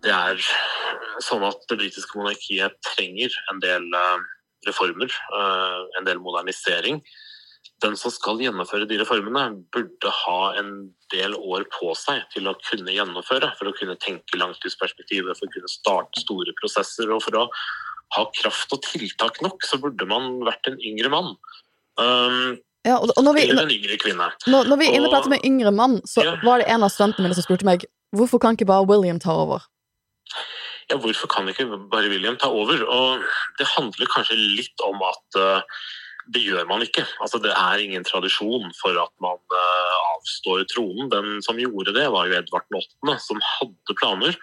det er sånn at det britiske monarkiet trenger en del reformer, en del modernisering. Den som skal gjennomføre de reformene, burde ha en del år på seg til å kunne gjennomføre, for å kunne tenke langtidsperspektivet, for å kunne starte store prosesser og for å ha kraft og tiltak nok, så burde man vært en yngre mann. Um, ja, og, og vi, eller en yngre kvinne. Når, når vi er inne på dette med yngre mann, så ja. var det en av studentene mine som spurte meg hvorfor kan ikke bare William ta over? Ja, hvorfor kan ikke bare William ta over? Og det handler kanskje litt om at uh, det gjør man ikke. Altså, det er ingen tradisjon for at man uh, avstår tronen. Den som gjorde det, var jo Edvard 8., som hadde planer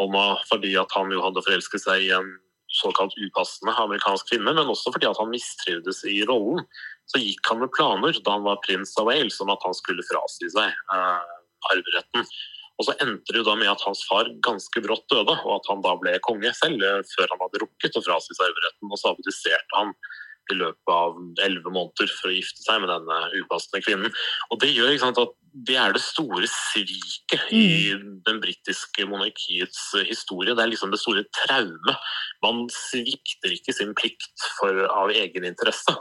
om å, fordi at han jo hadde forelsket seg i en såkalt upassende amerikansk kvinne, men også fordi at han mistrivdes i rollen. Så gikk han med planer da han var prins av Wales om at han skulle frasi seg uh, arveretten. Og så endte det jo da med at hans far ganske brått døde, og at han da ble konge selv eh, før han hadde rukket å frasi seg arveretten. Og så abdiserte han i løpet av elleve måneder for å gifte seg med denne upassende kvinnen. Og Det gjør sant, at det er det store sviket i mm. den britiske monarkiets historie. Det er liksom det store traumet. Man svikter ikke sin plikt for, av egen interesse.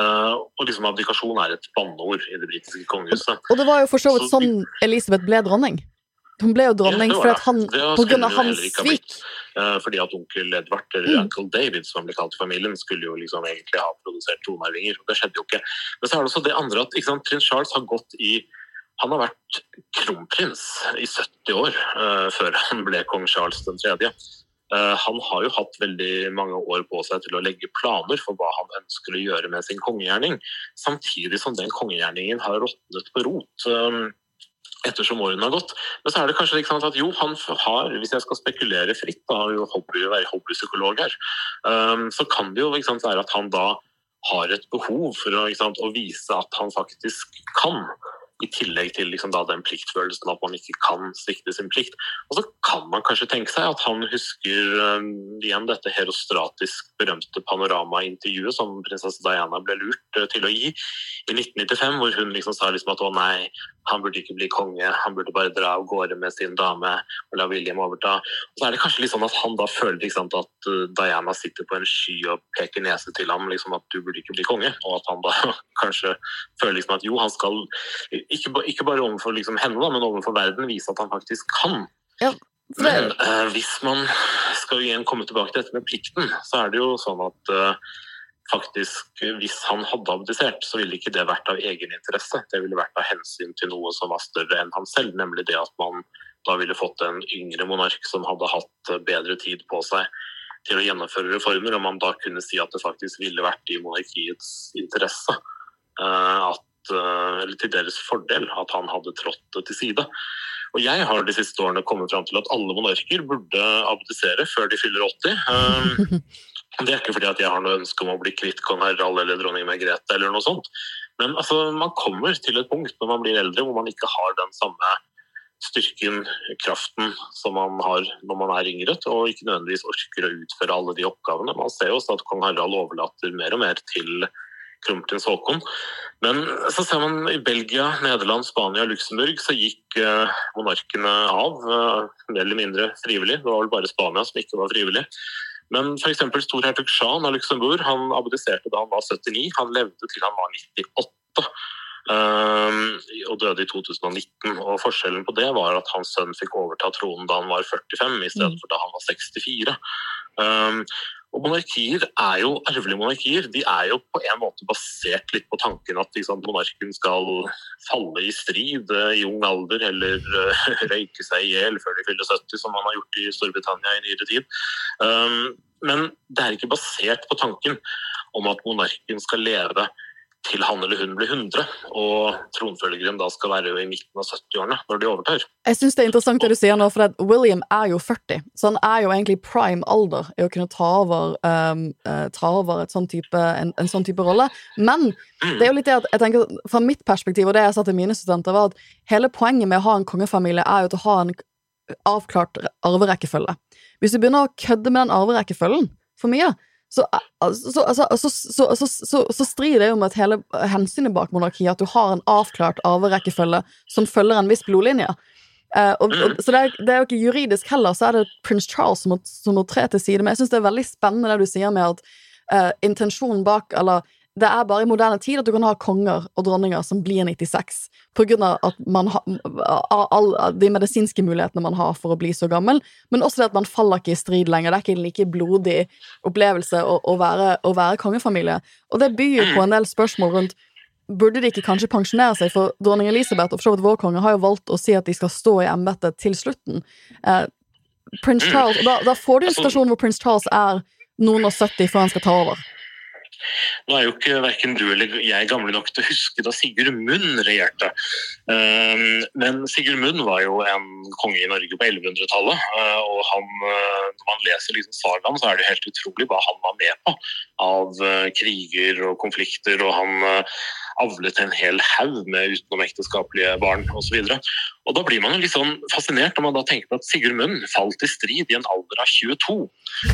Uh, og liksom abdikasjon er et banneord i det britiske kongehuset. Og det var jo for så vidt sånn Elisabeth ble dronning? Hun ble jo dronning ja, fordi han, av hans svik. Uh, fordi at onkel Edvard, eller mm. uncle David, som ble kalt i familien, skulle jo liksom egentlig ha produsert tronarvinger. Det skjedde jo ikke. Men så er det også det andre at sant, prins Charles har gått i han har vært kronprins i 70 år uh, før han ble kong Charles 3. Uh, eh, han har jo hatt veldig mange år på seg til å legge planer for hva han ønsker å gjøre med sin kongegjerning, samtidig som den kongegjerningen har råtnet på rot. Ettersom årene har gått. Men så er det kanskje liksom at jo, han har, hvis jeg skal spekulere fritt, da, jo hobby, være hobbypsykolog her, um, så kan det jo sant, være at han da har et behov for å, sant, å vise at han faktisk kan. I tillegg til liksom, da, den pliktfølelsen at man ikke kan svikte sin plikt. Og så kan man kanskje tenke seg at han husker um, igjen dette herostratisk berømte panoramaintervjuet som prinsesse Diana ble lurt uh, til å gi i 1995, hvor hun liksom sa liksom at å nei, han burde ikke bli konge, han burde bare dra av gårde med sin dame og la William overta. Og så er det kanskje litt sånn at han da føler sant, at uh, Diana sitter på en sky og peker nese til ham liksom at du burde ikke bli konge, og at han da kanskje føler liksom at jo, han skal ikke, ikke bare overfor liksom henne, da, men overfor verden vise at han faktisk kan. Ja, Men uh, hvis man skal igjen komme tilbake til dette med plikten, så er det jo sånn at eh, faktisk eh, hvis han hadde abdisert, så ville ikke det vært av egen interesse. Det ville vært av hensyn til noe som var større enn han selv, nemlig det at man da ville fått en yngre monark som hadde hatt eh, bedre tid på seg til å gjennomføre reformer, og man da kunne si at det faktisk ville vært i monarkiets interesse. eh, at, eller til deres fordel at han hadde trådt til side. Og jeg har de siste årene kommet fram til at alle monarker burde abdisere før de fyller 80. Det er ikke fordi at jeg har noe ønske om å bli kvitt kong Harald eller dronning Margrethe eller noe sånt. Men altså, man kommer til et punkt når man blir eldre hvor man ikke har den samme styrken, kraften, som man har når man er yngre, og ikke nødvendigvis orker å utføre alle de oppgavene. Man ser jo også at kong Harald overlater mer og mer til kronprins Haakon. Men så ser man i Belgia, Nederland, Spania og Luxembourg så gikk eh, monarkene av, eh, mer eller mindre frivillig. Det var vel bare Spania som ikke var frivillig. Men f.eks. storhertug Jean av Luxembourg han abdiserte da han var 79. Han levde til han var 98. um, og døde i 2019. Og Forskjellen på det var at hans sønn fikk overta tronen da han var 45, i stedet for da han var 64. Um, og Monarkier er jo arvelige monarkier. De er jo på en måte basert litt på tanken at liksom, monarken skal falle i strid eh, i ung alder eller uh, røyke seg i hjel før de fyller 70, som man har gjort i Storbritannia i nyere tid. Um, men det er ikke basert på tanken om at monarken skal leve til han eller hun blir 100, og tronfølgeren da skal være i midten av 70-årene når de overtar. Jeg syns det er interessant det du sier nå, for William er jo 40, så han er jo egentlig prime alder i å kunne ta over, um, eh, ta over sånn type, en, en sånn type rolle. Men det er jo litt det at jeg tenker, fra mitt perspektiv, og det jeg sa til mine studenter, var at hele poenget med å ha en kongefamilie er jo til å ha en avklart arverekkefølge. Hvis du begynner å kødde med den arverekkefølgen for mye, så, altså, så, altså, så, så, så, så, så strider det jo med at hele hensynet bak monarkiet, at du har en avklart arverekkefølge som følger en viss blodlinje. Uh, og, og, så det er, det er jo ikke juridisk heller, så er det prins Charles som må, som må tre til side. Men jeg syns det er veldig spennende det du sier med at uh, intensjonen bak Eller det er bare i moderne tid at du kan ha konger og dronninger som blir 96, på grunn av at man har alle de medisinske mulighetene man har for å bli så gammel, men også det at man faller ikke i strid lenger. Det er ikke en like blodig opplevelse å, å, være, å være kongefamilie. Og det byr jo på en del spørsmål rundt Burde de ikke kanskje pensjonere seg? For dronning Elisabeth og for så vidt vår konge har jo valgt å si at de skal stå i embetet til slutten. Eh, Charles, da, da får du en situasjon hvor prins Charles er noen og 70 før han skal ta over. Nå er jo ikke verken du eller jeg gamle nok til å huske da Sigurd Munn regjerte. Um, Men Sigurd Munn var jo en konge i Norge på 1100-tallet. uh, Og han, uh, når man leser liksom sagaen, så er det helt utrolig hva han var med på av uh, kriger og konflikter. Og han uh, avlet en hel haug med utenomekteskapelige barn osv. Da blir man jo litt sånn fascinert når man da tenker på at Sigurd Munn falt i strid i en alder av 22.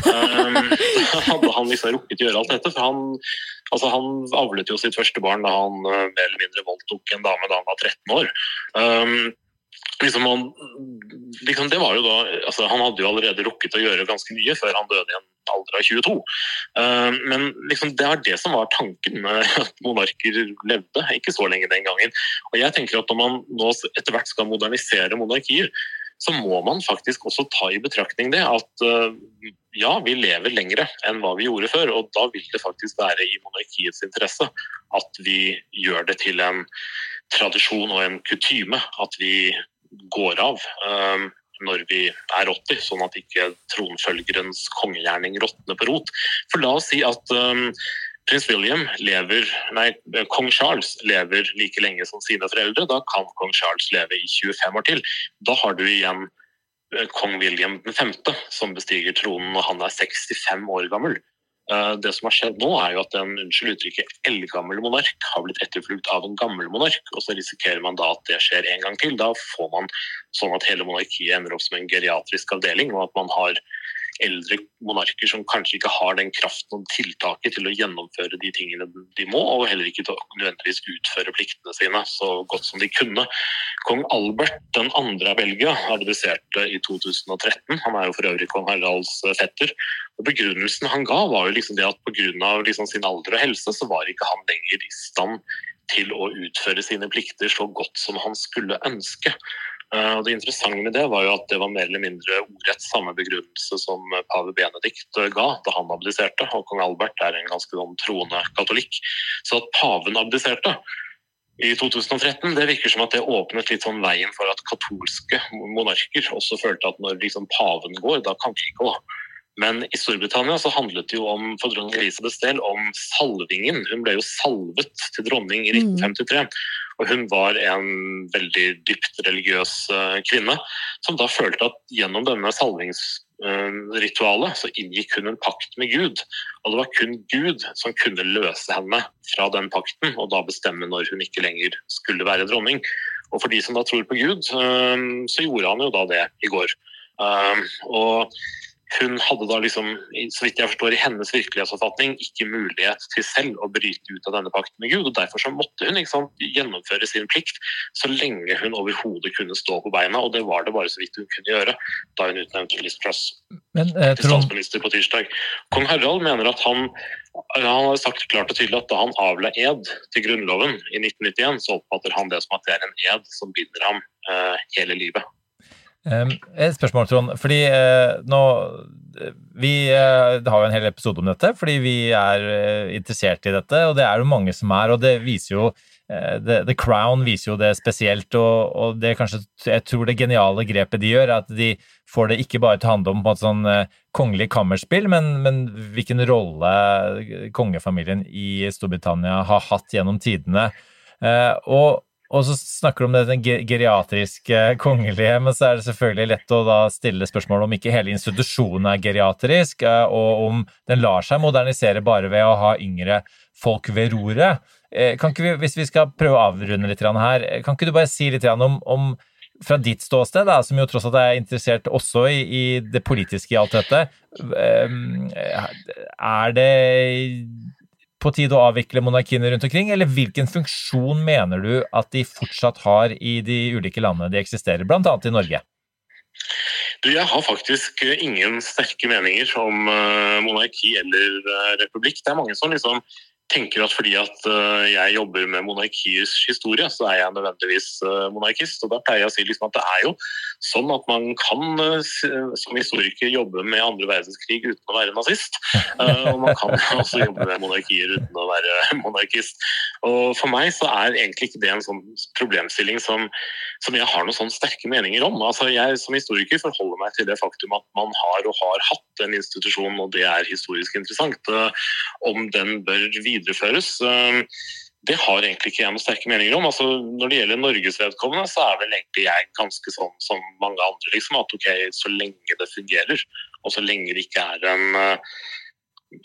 Um, da hadde han liksom rukket å gjøre alt dette. for han Altså, han avlet jo sitt første barn da han uh, mer eller mindre voldtok en dame da han var 13 år. Um, liksom han, liksom det var jo da, altså Han hadde jo allerede rukket å gjøre ganske mye før han døde i en alder av 22. Um, men liksom det var det som var tanken med at monarker levde, ikke så lenge den gangen. Og jeg tenker at Når man nå etter hvert skal modernisere monarkier, så må man faktisk også ta i betraktning det at uh, ja, vi lever lengre enn hva vi gjorde før, og da vil det faktisk være i monarkiets interesse at vi gjør det til en tradisjon og en kutyme at vi går av um, når vi er 80, sånn at ikke tronfølgerens kongegjerning råtner på rot. For la oss si at um, prins William lever, nei, kong Charles lever like lenge som sine foreldre. Da kan kong Charles leve i 25 år til. Da har du igjen eh, kong William 5., som bestiger tronen når han er 65 år gammel. Eh, Det som har skjedd nå, er jo at en unnskyld uttrykket, eldgammel monark har blitt etterfulgt av en gammel monark, og så risikerer man da at det skjer en gang til. Da får man sånn at hele monarkiet ender opp som en geriatrisk avdeling, og at man har eldre monarker som kanskje ikke har den kraften og tiltaket til å gjennomføre de tingene de må, og heller ikke nødvendigvis utføre pliktene sine så godt som de kunne. Kong Albert den andre av Belgia abdiserte i 2013. Han er jo for øvrig kong Haralds fetter. Og Begrunnelsen han ga, var jo liksom det at pga. Liksom sin alder og helse, så var ikke han lenger i stand til å utføre sine plikter så godt som han skulle ønske. Uh, og Det interessante med det var jo at det var mer eller mindre ordrett samme begrunnelse som pave Benedikt uh, ga da han abdiserte. Og kong Albert er en ganske sånn troende katolikk. Så at paven abdiserte i 2013, det virker som at det åpnet litt sånn veien for at katolske monarker også følte at når liksom paven går, da kan vi gå. Men i Storbritannia så handlet det jo om for dronning Elisabeths del om salvingen. Hun ble jo salvet til dronning i 1953. Og hun var en veldig dypt religiøs uh, kvinne, som da følte at gjennom denne salvingsritualet uh, så inngikk hun en pakt med Gud. Og det var kun Gud som kunne løse henne fra den pakten, og da bestemme når hun ikke lenger skulle være dronning. Og for de som da tror på Gud, uh, så gjorde han jo da det i går. og hun hadde da liksom, så vidt jeg forstår, i hennes virkelighetsoppfatning ikke mulighet til selv å bryte ut av denne pakten med Gud. og Derfor så måtte hun sant, gjennomføre sin plikt så lenge hun overhodet kunne stå på beina. Og det var det bare så vidt hun kunne gjøre da hun utnevnte Liz Truss Men, eh, til statsminister på tirsdag. Kong Harald mener at han han har sagt klart og tydelig at da han avla ed til Grunnloven i 1991, så oppfatter han det som at det er en ed som binder ham eh, hele livet. Et spørsmål, Trond. Fordi uh, nå Vi uh, har jo en hel episode om dette fordi vi er uh, interessert i dette, og det er jo mange som er. Og det viser jo the, Crown viser jo det spesielt, og, og, det kanskje Jeg tror det geniale grepet de gjør, er at de får det ikke bare til å handle om på et sånn kongelig kammerspill, men, men hvilken rolle kongefamilien i Storbritannia har hatt gjennom tidene. og og så snakker du om det geriatriske kongelige, men så er det selvfølgelig lett å da stille spørsmål om ikke hele institusjonen er geriatrisk, eh, og om den lar seg modernisere bare ved å ha yngre folk ved roret. Eh, kan ikke vi, hvis vi skal prøve å avrunde litt her, eh, kan ikke du bare si litt om, om fra ditt ståsted, da, som jo tross alt er interessert også i, i det politiske i alt dette, er det på tide å avvikle monarkiene rundt omkring, eller hvilken funksjon mener du at de fortsatt har i de ulike landene de eksisterer, bl.a. i Norge? Du, jeg har faktisk ingen sterke meninger om uh, monarki eller uh, republikk. Det er mange som liksom tenker at fordi at uh, jeg jobber med monarkiets historie, så er jeg nødvendigvis uh, monarkist. Og da pleier jeg å si liksom at det er jo sånn at man kan uh, som historiker jobbe med andre verdenskrig uten å være nazist. og man kan også jobbe med monarkier uten å være monarkist. Og for meg så er egentlig ikke det en sånn problemstilling som, som jeg har noen sånn sterke meninger om. Altså jeg som historiker forholder meg til det faktum at man har og har hatt en institusjon, og det er historisk interessant. om den bør videre videreføres. Ehm, det har egentlig ikke jeg noen sterke meninger om. Altså, når det gjelder Norges vedkommende, så er vel egentlig jeg ganske sånn som mange andre. Liksom, at ok, så lenge det fungerer, og så lenge det ikke er en eh,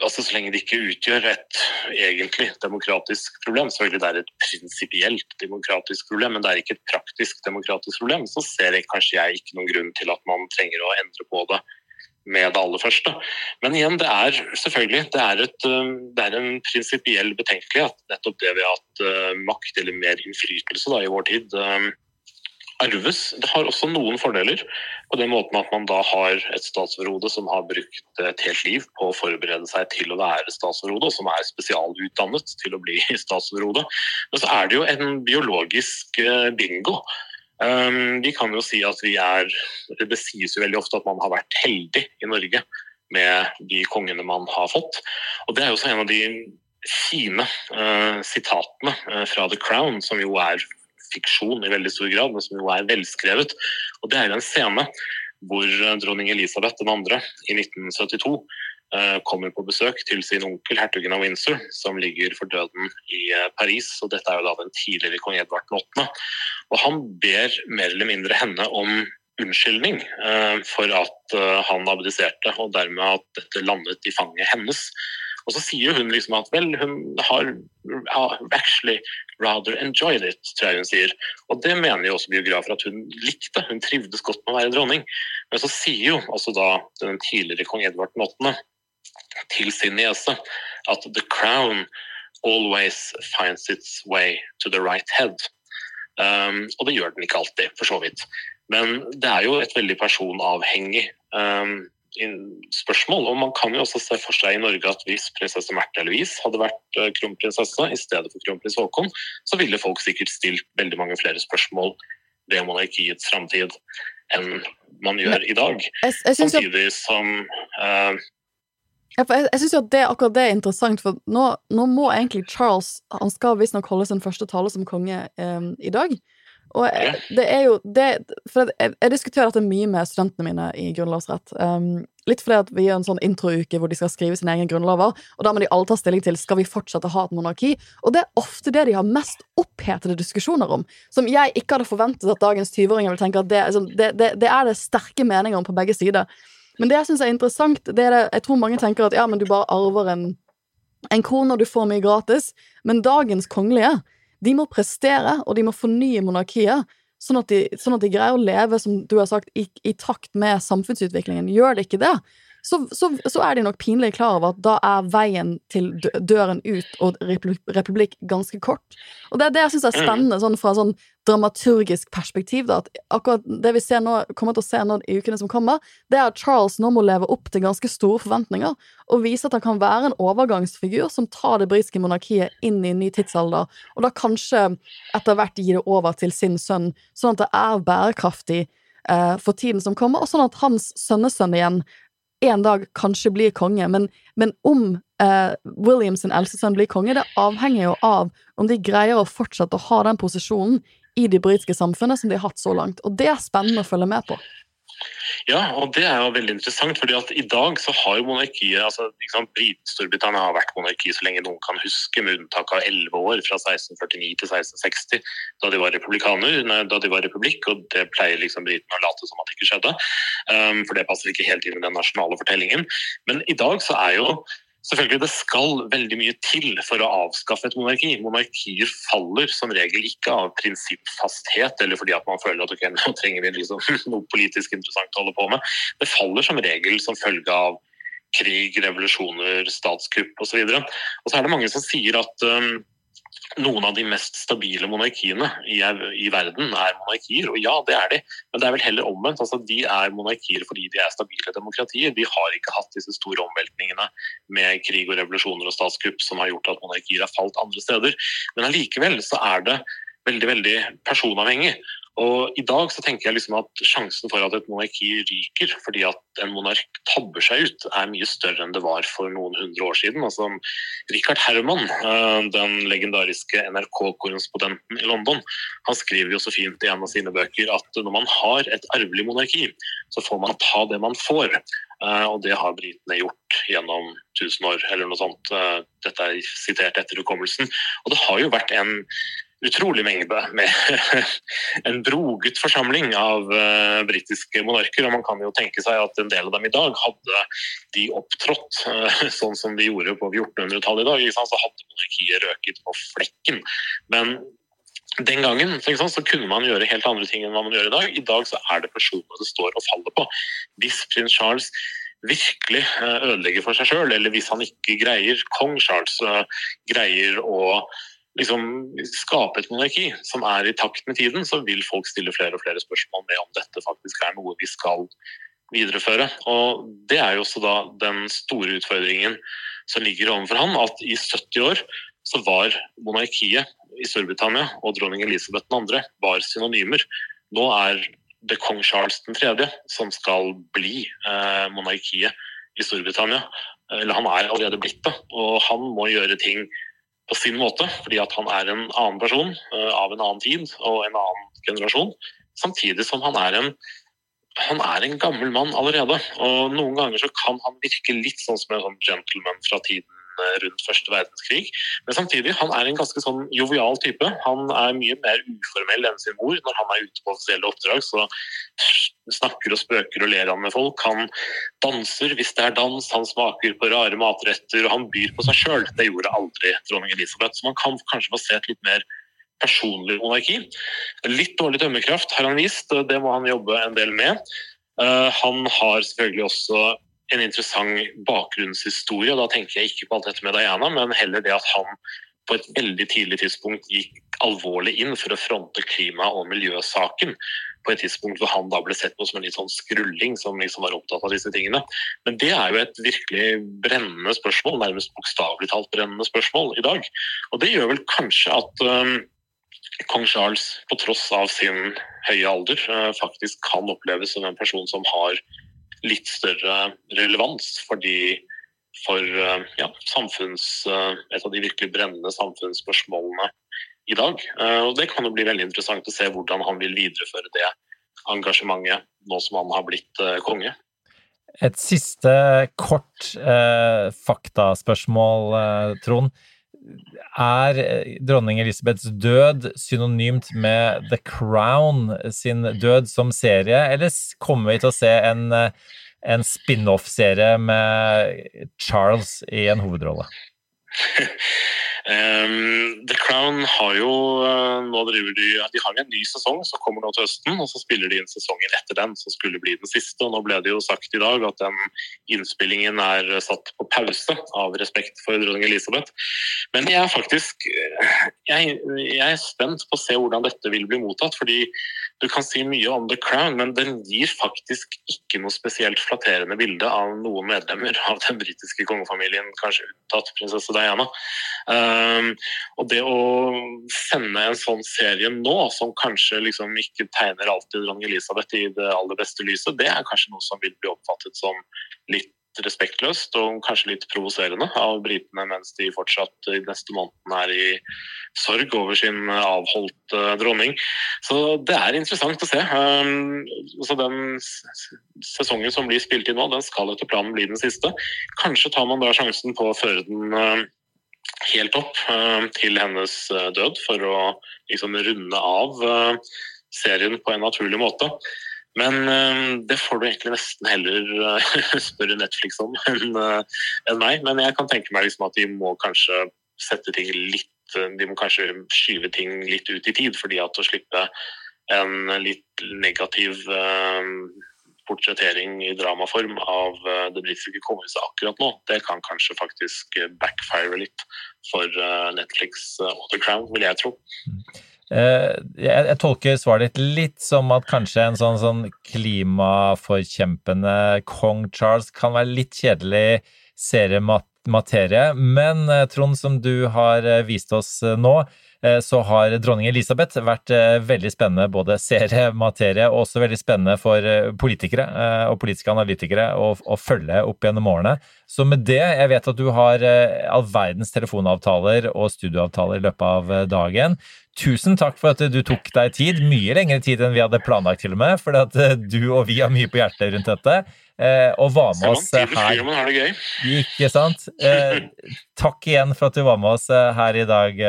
altså Så lenge det ikke utgjør et egentlig demokratisk problem, selvfølgelig det er et prinsipielt demokratisk problem, men det er ikke et praktisk demokratisk problem, så ser jeg kanskje jeg ikke noen grunn til at man trenger å endre på det med det aller første. Men igjen, det er selvfølgelig det er, et, um, det er en prinsipiell betenkelighet. Nettopp det ved at uh, makt eller mer innflytelse da, i vår tid uh, arves. Det har også noen fordeler, på den måten at man da har et statsforhode som har brukt et helt liv på å forberede seg til å være statsforhode, og som er spesialutdannet til å bli statsforhode. Men så er det jo en biologisk bingo. Um, vi kan jo si at vi er Det sies jo veldig ofte at man har vært heldig i Norge med de kongene man har fått. Og Det er jo også en av de fine uh, sitatene uh, fra The Crown, som jo er fiksjon i veldig stor grad, men som jo er velskrevet. Og Det er en scene hvor uh, dronning Elisabeth 2. i 1972 Eh, kommer på besøk til sin onkel, hertugen av Windsor, som ligger for døden i eh, Paris. og Dette er jo da den tidligere kong Edvard 8. Og han ber mer eller mindre henne om unnskyldning eh, for at han abdiserte, og dermed at dette landet i fanget hennes. Og så sier hun liksom at vel, hun har actually rather enjoyed it, tror jeg hun sier. Og det mener jo også biografer at hun likte. Hun trivdes godt med å være dronning. Men så sier jo altså da den tidligere kong Edvard 8. til sin niese at the crown always finds its way to the right head. Um, og det gjør den ikke alltid, for så vidt. Men det er jo et veldig personavhengig um, spørsmål. Og man kan jo også se for seg i Norge at hvis prinsesse Märtha Louise hadde vært uh, kronprinsesse i stedet for kronprins Haakon, så ville folk sikkert stilt veldig mange flere spørsmål ved monarkiets framtid enn man gjør i dag. Jeg, jeg Samtidig som uh, jeg, jeg synes jo at det, akkurat det er interessant, for nå, nå må egentlig Charles Han skal visstnok holde sin første tale som konge eh, i dag. Og jeg, det er jo det, For jeg, jeg diskuterer dette mye med studentene mine i grunnlovsrett. Um, litt fordi at vi gjør en sånn introuke hvor de skal skrive sine egne grunnlover. Og da må de alle ta stilling til skal vi fortsette å ha et monarki. Og det er ofte det de har mest opphetede diskusjoner om. Som jeg ikke hadde forventet at dagens 20-åringer vil tenke at det, altså, det, det, det er det sterke meninger om på begge sider. Men det jeg syns er interessant, det er det Jeg tror mange tenker at ja, men du bare arver en, en krone, og du får mye gratis. Men dagens kongelige, de må prestere, og de må fornye monarkiet. Sånn at, de, sånn at de greier å leve, som du har sagt, i, i takt med samfunnsutviklingen. Gjør det ikke det, så, så, så, er de nok pinlig klar over at da er veien til døren ut og republikk ganske kort. Og det er det jeg syns er spennende sånn fra sånn dramaturgisk perspektiv. Da, at akkurat det vi ser nå, kommer til å se nå i ukene som kommer, det er at Charles nå må leve opp til ganske store forventninger og vise at han kan være en overgangsfigur som tar det britiske monarkiet inn i en ny tidsalder, og da kanskje etter hvert gi det over til sin sønn, sånn at det er bærekraftig eh, for tiden som kommer, og sånn at hans sønnesønn igjen en dag kanskje blir konge, men, men om eh, Williams sin eldste sønn blir konge, det avhenger jo av om de greier å fortsette å ha den posisjonen i det britiske samfunnet som de har hatt så langt. Og det er spennende å følge med på. Ja, og det er jo veldig interessant. fordi at I dag så har jo monarkiet altså, liksom, Storbritannia har vært monarki så lenge noen kan huske, med unntak av elleve år, fra 1649 til 1660, da de var republikaner, da de var republikk. og Det pleier liksom britene å late som at det ikke skjedde, um, for det passer ikke helt inn i den nasjonale fortellingen. Men i dag så er jo Selvfølgelig, Det skal veldig mye til for å avskaffe et monarki. Monarkier faller som regel ikke av prinsippfasthet eller fordi at man føler at okay, nå trenger vi liksom noe politisk interessant å holde på med. Det faller som regel som følge av krig, revolusjoner, statskupp osv. Og, så og så er det mange som sier at um, noen av de mest stabile monarkiene i, i, verden er monarkier. Og ja, det er de, men det er vel heller omvendt. Altså, de er monarkier fordi de er stabile demokratier. De har ikke hatt disse store omveltningene med krig og revolusjoner og statskupp som har gjort at monarkier har falt andre steder. Men allikevel så er det veldig, veldig personavhengig. Og I dag så tenker jeg liksom at sjansen for at et monarki ryker fordi at en monark tabber seg ut, er mye større enn det var for noen hundre år siden. Altså, Richard Herman, eh, den legendariske NRK-korrespondenten i London, han skriver jo så fint i en av sine bøker at når man har et arvelig monarki, så får man ta det man får. Eh, og det har britene gjort gjennom tusen år, eller noe sånt. Eh, dette er sitert etter hukommelsen. Og det har jo vært en utrolig mengde med en broget forsamling av uh, britiske monarker. og Man kan jo tenke seg at en del av dem i dag hadde de opptrådt uh, sånn som de gjorde på 1400-tallet i dag, så hadde monarkiet røket på flekken. Men den gangen sant, så kunne man gjøre helt andre ting enn hva man gjør i dag. I dag så er det personene det står og faller på. Hvis prins Charles virkelig eh, ødelegger for seg sjøl, eller hvis han ikke greier kong Charles greier å liksom skape et monarki som er i takt med tiden, så vil folk stille flere og flere spørsmål med om dette faktisk er noe vi skal videreføre. Og Det er jo også da den store utfordringen som ligger overfor han, at i 70 år så var monarkiet i Storbritannia og dronning Elisabeth 2. var synonymer. Nå er det kong Charles 3. som skal bli eh, monarkiet i Storbritannia. Eller han er allerede blitt det, og han må gjøre ting på sin måte, fordi at han er en annen person uh, av en annen tid og en annen generasjon. Samtidig som han er en han er en gammel mann allerede. og Noen ganger så kan han virke litt sånn som en sånn gentleman fra tiden Eh, rundt første verdenskrig. Men samtidig, han er en ganske sånn jovial type. Han er mye mer uformell enn sin mor. Når han er ute på offisielle oppdrag, så snakker og spøker og ler han med folk. Han danser hvis det er dans, han smaker på rare matretter, og han byr på seg sjøl. Det gjorde aldri dronning Elisabeth. Så man kan kanskje få se et litt mer personlig monarki. Litt dårlig dømmekraft har han vist, det må han jobbe en del med. Eh, han har selvfølgelig også en interessant bakgrunnshistorie. Da tenker jeg ikke på alt dette med Diana, men heller det at han på et veldig tidlig tidspunkt gikk alvorlig inn for å fronte klima- og miljøsaken. På et tidspunkt hvor han da ble sett på som en litt sånn skrulling som liksom var opptatt av disse tingene. Men det er jo et virkelig brennende spørsmål, nærmest bokstavelig talt brennende spørsmål i dag. Og det gjør vel kanskje at um, kong Charles, på tross av sin høye alder, uh, faktisk kan oppleves som en person som har litt større relevans for uh, ja, samfunns, uh, et av de virkelig brennende samfunnsspørsmålene i dag. Og Det kan jo bli veldig interessant å se hvordan han vil videreføre det engasjementet nå som han har blitt konge. Et siste kort eh, faktaspørsmål, eh, Trond. Er dronning Elisabeths død synonymt med The Crown sin død som serie, eller kommer vi til å se en, en spin-off-serie med Charles i en hovedrolle? Um, The Crown har jo uh, nå driver de, de har en ny sesong som kommer nå til høsten. og Så spiller de inn sesongen etter den, som skulle bli den siste. og Nå ble det jo sagt i dag at den innspillingen er satt på pause av respekt for dronning Elisabeth. Men jeg er faktisk jeg, jeg er spent på å se hvordan dette vil bli mottatt. fordi du kan si mye om The Crown, men den gir faktisk ikke noe spesielt flatterende bilde av noen medlemmer av den britiske kongefamilien, kanskje unntatt prinsesse Diana. Um, og det å sende en sånn serie nå, som kanskje liksom ikke tegner alltid dronning Elisabeth i det aller beste lyset, det er kanskje noe som vil bli oppfattet som litt respektløst og kanskje litt provoserende av britene, mens de fortsatt i neste måneden er i sorg over sin avholdte dronning. Så det er interessant å se. Um, så Den sesongen som blir spilt inn nå, den skal etter planen bli den siste. Kanskje tar man da sjansen på å føre den um, helt opp um, til hennes uh, død, for å liksom runde av uh, serien på en naturlig måte. Men uh, det får du egentlig nesten heller uh, spørre Netflix om enn uh, en meg. Men jeg kan tenke meg liksom at de må kanskje sette ting litt De må kanskje skyve ting litt ut i tid, fordi at å slippe en litt negativ portrettering i dramaform av det britiske kongehuset akkurat nå, det kan kanskje faktisk backfire litt for Netflix og The Crown, vil jeg tro. Eh, jeg, tolker svaret ditt litt som at kanskje en sånn, sånn klimaforkjempende kong Charles kan være litt kjedelig seriematerie. Men eh, Trond, som du har eh, vist oss nå, så har dronning Elisabeth vært veldig spennende både serie, materie og også veldig spennende for politikere og politiske analytikere å, å følge opp gjennom årene. Så med det, jeg vet at du har all verdens telefonavtaler og studioavtaler i løpet av dagen. Tusen takk for at du tok deg tid, mye lengre tid enn vi hadde planlagt til og med, for at eh, du og vi har mye på hjertet rundt dette. Eh, og var med oss her. Ikke sant? Eh, takk igjen for at du var med oss her i dag,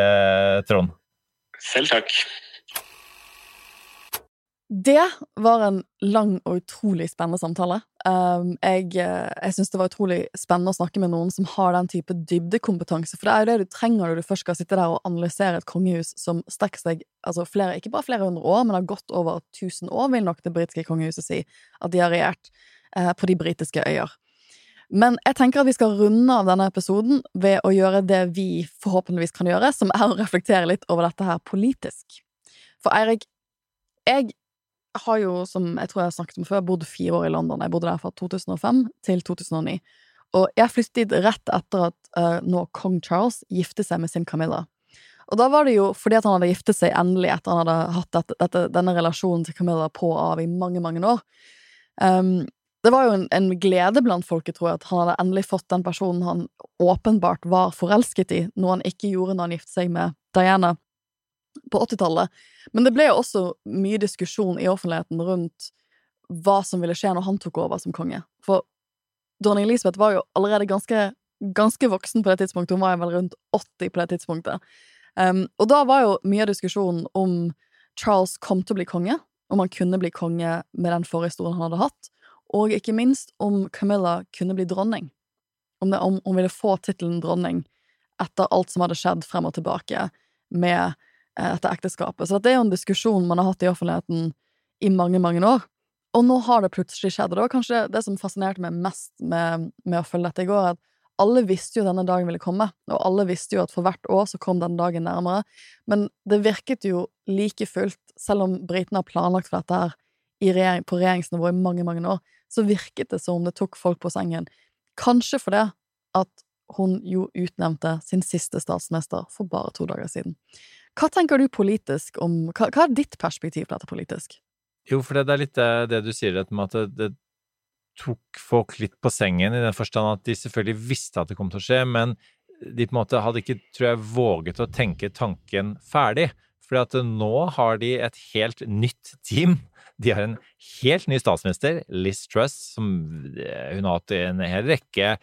Trond. Selv takk. Det var en lang og utrolig spennende samtale. Um, jeg eh, jeg syns det var utrolig spennende å snakke med noen som har den type dybdekompetanse, for det er jo det du trenger når du først skal sitte der og analysere et kongehus som strekker seg altså flere, ikke bare flere hundre år, men har gått over tusen år, vil nok det britiske kongehuset si, at de har regjert uh, på de britiske øyer. Men jeg tenker at vi skal runde av denne episoden ved å gjøre det vi forhåpentligvis kan gjøre, som er å reflektere litt over dette her politisk. For Eirik, jeg har jo, som jeg tror jeg har snakket om før, bodd fire år i London. Jeg bodde der fra 2005 til 2009. Og jeg flyttet rett etter at uh, nå kong Charles gifte seg med sin Camilla. Og da var det jo fordi at han hadde giftet seg endelig etter han hadde hatt dette, dette, denne relasjonen til Camilla på og av i mange, mange år. Um, det var jo en, en, glede blant folket, tror jeg, at han hadde endelig fått den personen han åpenbart var forelsket i, noe han ikke gjorde når han giftet seg med Diana på 80-tallet. Men det ble jo også mye diskusjon i offentligheten rundt hva som ville skje når han tok over som konge. For dronning Elisabeth var jo allerede ganske, ganske voksen på det tidspunktet. Hun var vel rundt 80 på det tidspunktet. Um, og da var jo mye av diskusjonen om Charles kom til å bli konge, om han kunne bli konge med den forhistorien han hadde hatt, og ikke minst om Camilla kunne bli dronning. Om, om hun ville få tittelen dronning etter alt som hadde skjedd frem og tilbake med etter ekteskapet. Så det er jo en diskusjon man har hatt i offentligheten i mange, mange år. og nå har det plutselig skjedd. Og det var kanskje det som fascinerte meg mest med, med å følge dette i går, at alle visste jo denne dagen ville komme, og alle visste jo at for hvert år så kom denne dagen nærmere. Men det virket jo like fullt, selv om britene har planlagt for dette her regjering, på regjeringsnivå i mange, mange år, så virket det som om det tok folk på sengen. Kanskje fordi at hun jo utnevnte sin siste statsminister for bare to dager siden. Hva tenker du politisk om Hva, hva er ditt perspektiv på dette politisk? Jo, for det er litt det, det du sier, dette med at det, det tok folk litt på sengen, i den forstand at de selvfølgelig visste at det kom til å skje, men de på en måte hadde ikke, tror jeg, våget å tenke tanken ferdig. For at nå har de et helt nytt team. De har en helt ny statsminister, Liz Truss, som eh, hun har hatt en hel rekke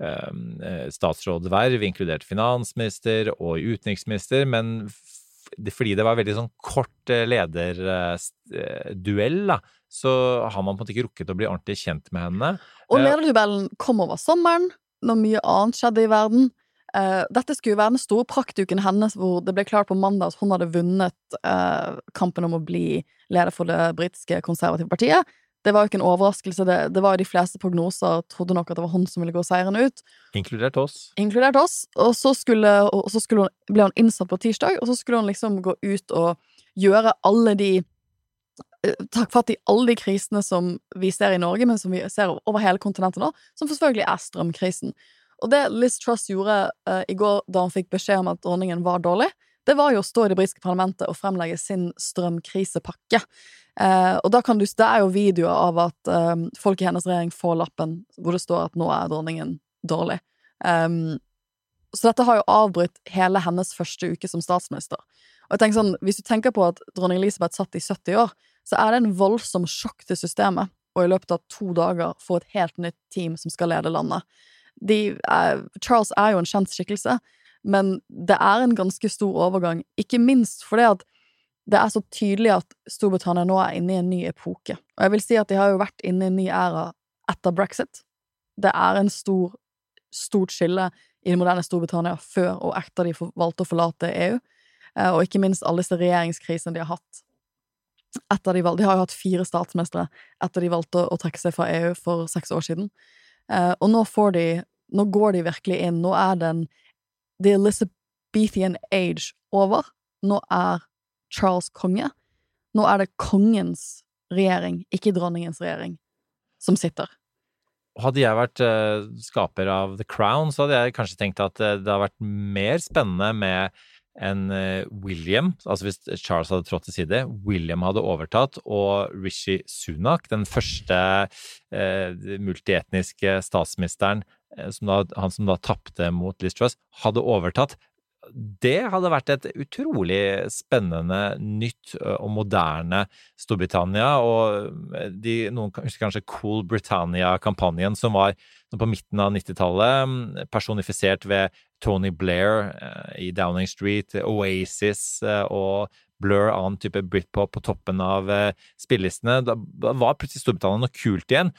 um, statsrådverv, inkludert finansminister og utenriksminister, men fordi det var veldig sånn kort lederduell, da, så har man på en måte ikke rukket å bli ordentlig kjent med henne. Og lederduellen kom over sommeren, når mye annet skjedde i verden. Dette skulle være den store praktuken hennes, hvor det ble klart på mandag at hun hadde vunnet kampen om å bli leder for det britiske konservative partiet. Det var jo ikke en overraskelse. Det, det var jo De fleste prognoser trodde nok at det var hun som ville gå seirende ut. Inkludert oss. Inkludert oss. Og så, skulle, og så hun, ble hun innsatt på tirsdag, og så skulle hun liksom gå ut og gjøre alle de Eh, ta fatt i alle de krisene som vi ser i Norge, men som vi ser over hele kontinentet nå, som selvfølgelig er strømkrisen. Og det Liz Truss gjorde uh, i går da hun fikk beskjed om at dronningen var dårlig, det var jo å stå i det britiske parlamentet og fremlegge sin strømkrisepakke. Uh, og da du, det er jo videoer av at eh, folk i hennes regjering får lappen hvor det står at nå er dronningen dårlig. Um, så dette har jo avbrutt hele hennes første uke som statsminister. Og jeg tenker sånn, Hvis du tenker på at dronning Elisabeth satt i 70 år, så er det en voldsom sjokk til systemet, og i løpet av to dager få et helt nytt team som skal lede landet. De eh, Charles er jo en kjent skikkelse, men det er en ganske stor overgang, ikke minst fordi at det er så tydelig at Storbritannia nå er inne i en ny epoke. Og jeg vil si at de har jo vært inne i en ny æra etter brexit. Det er en stor, stort skille i det moderne Storbritannia før og etter de valgte å forlate EU, eh, og ikke minst alle disse regjeringskrisene de har hatt etter de valgte De har jo hatt fire statsministre etter de valgte å trekke seg fra EU for seks år siden. Eh, og nå får de Nå går de virkelig inn. Nå er den The Elizabethan age over. Nå er Charles konge. Nå er det kongens regjering, ikke dronningens regjering, som sitter. Hadde jeg vært uh, skaper av The Crown, så hadde jeg kanskje tenkt at uh, det hadde vært mer spennende med enn eh, William, altså hvis Charles hadde trådt til side, William hadde overtatt, og Rishi Sunak, den første eh, multietniske statsministeren, eh, som da, han som da tapte mot Liz Truss, hadde overtatt. Det hadde vært et utrolig spennende, nytt og moderne Storbritannia. Og de, noen husker kanskje Cool Britannia-kampanjen som var på midten av 90-tallet, personifisert ved Tony Blair i Downing Street, Oasis og Blur, annen type britpop på toppen av spillelistene. Da var plutselig Storbritannia noe kult igjen.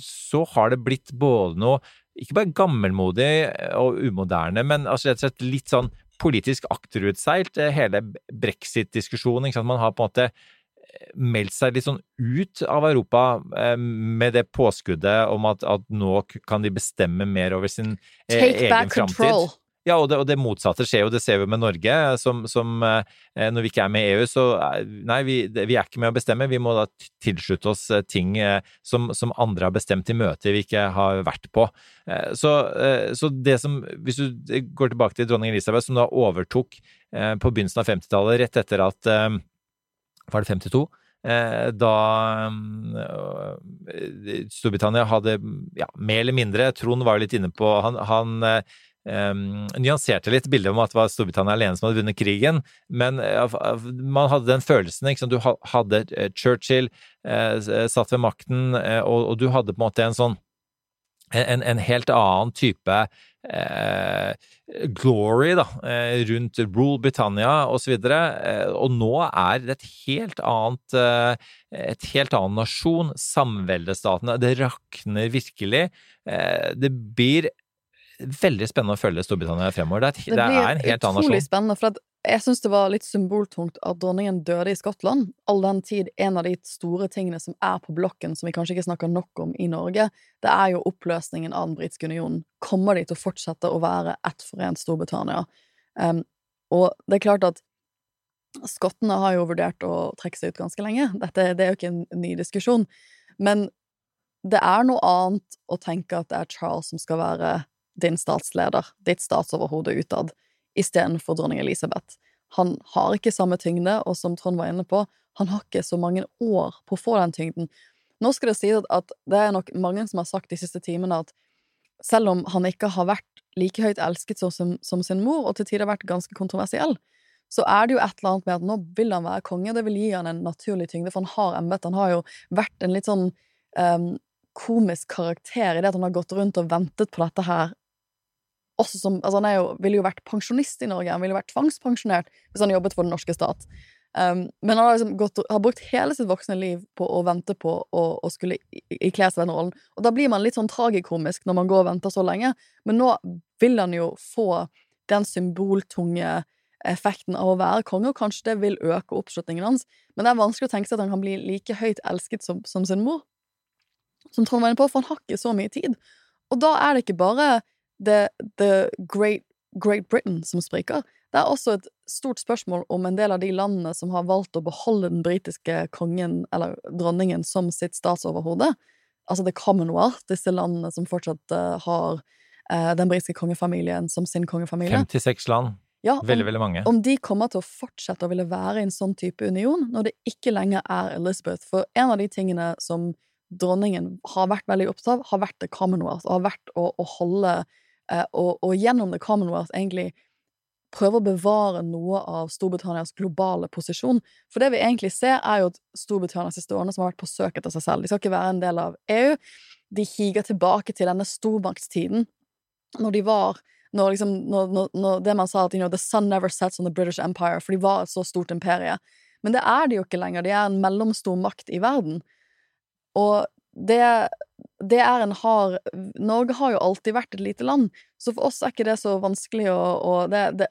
Så har det blitt både noe ikke bare gammelmodig og umoderne, men altså rett og slett litt sånn politisk akterutseilt, eh, hele brexit-diskusjonen. Man har på en måte eh, meldt seg litt sånn ut av Europa eh, med det påskuddet om at, at nå kan de bestemme mer over sin Take egen framtid. Ja, og det, og det, motsatte skjer jo. Det ser vi med Norge. Som, som eh, når vi ikke er med i EU, så Nei, vi, vi, er ikke med å bestemme. Vi må da tilslutte oss eh, ting eh, som, som, andre har bestemt i møter vi ikke har vært på. Så, så, det som Hvis du går tilbake til dronning Elisabeth, som da overtok på begynnelsen av 50-tallet, rett etter at Var det 52? da Storbritannia hadde ja, mer eller mindre Trond var jo litt inne på Han, han um, nyanserte litt bildet om at det var Storbritannia alene som hadde vunnet krigen, men uh, man hadde den følelsen. Ikke sant? Du hadde uh, Churchill uh, satt ved makten, og, og, du hadde på en måte en sånn en, en helt annen type glory da, rundt Rule Britannia osv. Og, så og nå er det et helt annet et helt annen nasjon. Samveldestatene. Det rakner virkelig. Det blir veldig spennende å følge Storbritannia fremover. Det er, det, det er en helt annen nasjon. spennende, for jeg syns det var litt symboltungt at dronningen døde i Skottland, all den tid en av de store tingene som er på blokken, som vi kanskje ikke snakker nok om i Norge, det er jo oppløsningen av den britiske unionen. Kommer de til å fortsette å være ett forent Storbritannia? Um, og det er klart at skottene har jo vurdert å trekke seg ut ganske lenge. Dette det er jo ikke en ny diskusjon. Men det er noe annet å tenke at det er Charles som skal være din statsleder, ditt statsoverhode utad, istedenfor dronning Elisabeth. Han har ikke samme tyngde, og som Trond var inne på, han har ikke så mange år på å få den tyngden. Nå skal det sies at det er nok mange som har sagt de siste timene at selv om han ikke har vært like høyt elsket som, som sin mor, og til tider vært ganske kontroversiell, så er det jo et eller annet med at nå vil han være konge, det vil gi han en naturlig tyngde, for han har embet. Han har jo vært en litt sånn um, komisk karakter i det at han har gått rundt og ventet på dette her også som, altså Han jo, ville jo vært pensjonist i Norge, han ville vært tvangspensjonert hvis han jobbet for den norske stat. Um, men han har, liksom gått, har, brukt hele sitt voksne liv på å vente på å, å skulle ikle seg den rollen. Og da blir man litt sånn tragikomisk når man går og venter så lenge. Men nå vil han jo få den symboltunge effekten av å være konge, og kanskje det vil øke oppslutningen hans. Men det er vanskelig å tenke seg at han kan bli like høyt elsket som, som sin mor. Som Trond var inne på, for han har ikke så mye tid. Og da er det ikke bare The, the great, great Britain som spriker. Det er også et stort spørsmål om en del av de landene som har valgt å beholde den britiske kongen, eller dronningen, som sitt statsoverhode. Altså The Commonwealth, disse landene som fortsatt uh, har uh, den britiske kongefamilien som sin kongefamilie. 56 land. Ja, om, veldig, veldig mange. Om de kommer til å fortsette å ville være i en sånn type union, når det ikke lenger er Elizabeth. For en av de tingene som dronningen har vært veldig opptatt av, har vært The Commonwealth, og har vært å, å holde og, og, gjennom The Commonwealth egentlig prøve å bevare noe av Storbritannias globale posisjon. For det vi egentlig ser, er jo at Storbritannia siste årene som har vært på søk etter seg selv. De skal ikke være en del av EU. De higer tilbake til denne stormaktstiden, når de var når, liksom, når, når, når, det man sa at you know, the sun never sets on the British Empire, for de var et så stort imperie. Men det er de jo ikke lenger. De er en mellomstor makt i verden. Og det, det er en hard Norge har jo alltid vært et lite land, så for oss er ikke det så vanskelig å, å det, det,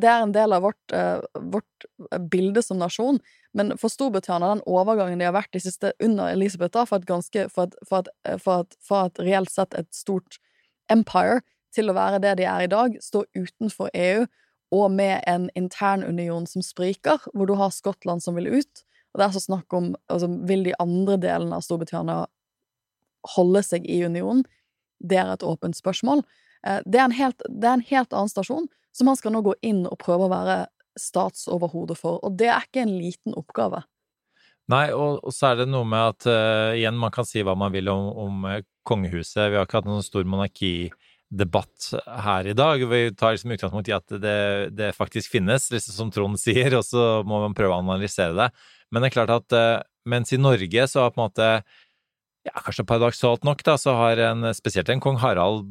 det, er en del av vårt, uh, vårt, bilde som nasjon. Men for Storbritannia, den overgangen de har vært de siste under Elisabeth, da, for et ganske for et, for et, for et, for et reelt sett et stort empire, til å være det de er i dag, stå utenfor EU og med en internunion som spriker, hvor du har Skottland som vil ut. Og det er så snakk om altså, Vil de andre delene av Storbritannia holde seg i unionen? Det er et åpent spørsmål. Eh, det er, helt, det er en helt, annen stasjon som han skal nå gå inn og prøve å være statsoverhode for, og det er ikke en liten oppgave. Nei, og, og så er det noe med at uh, igjen, man kan si hva man vil om, om uh, kongehuset. Vi har ikke hatt noen stor monarkidebatt her i dag. Vi tar liksom utgangspunkt i at det, det, faktisk finnes, liksom som Trond sier, og så må man prøve å analysere det. Men det er klart at uh, mens i Norge så har på en måte ja, kanskje paradoksalt nok, da, så har en, spesielt en kong Harald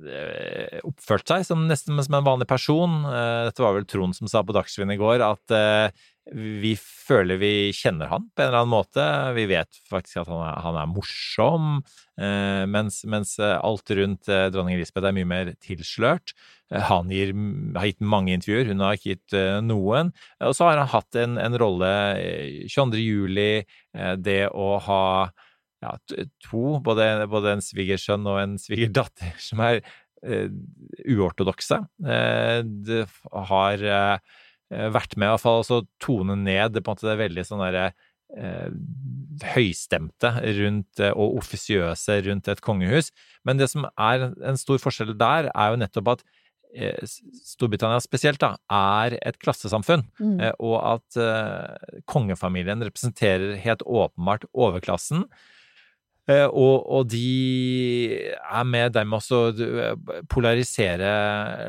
eh, oppført seg som nesten som en vanlig person. Eh, dette var vel Trond som sa på Dagsrevyen i går at eh, vi føler vi kjenner han på en eller annen måte. Vi vet faktisk at han er, han er morsom, mens, mens, alt rundt dronning Elisabeth er mye mer tilslørt. Han gir, har gitt mange intervjuer, hun har ikke gitt noen. Og så har han hatt en, en rolle 22. juli, det å ha ja, to, både, både en svigersønn og en svigerdatter, som er uh, uortodokse. Uh, det har uh, vært med i hvert fall å tone ned på en måte det veldig sånn derre høystemte rundt, og offisiøse rundt et kongehus. Men det som er en stor forskjell der, er jo nettopp at Storbritannia spesielt da, er et klassesamfunn, mm. og at kongefamilien representerer helt åpenbart overklassen. Eh, og, og, de er med dem også å polarisere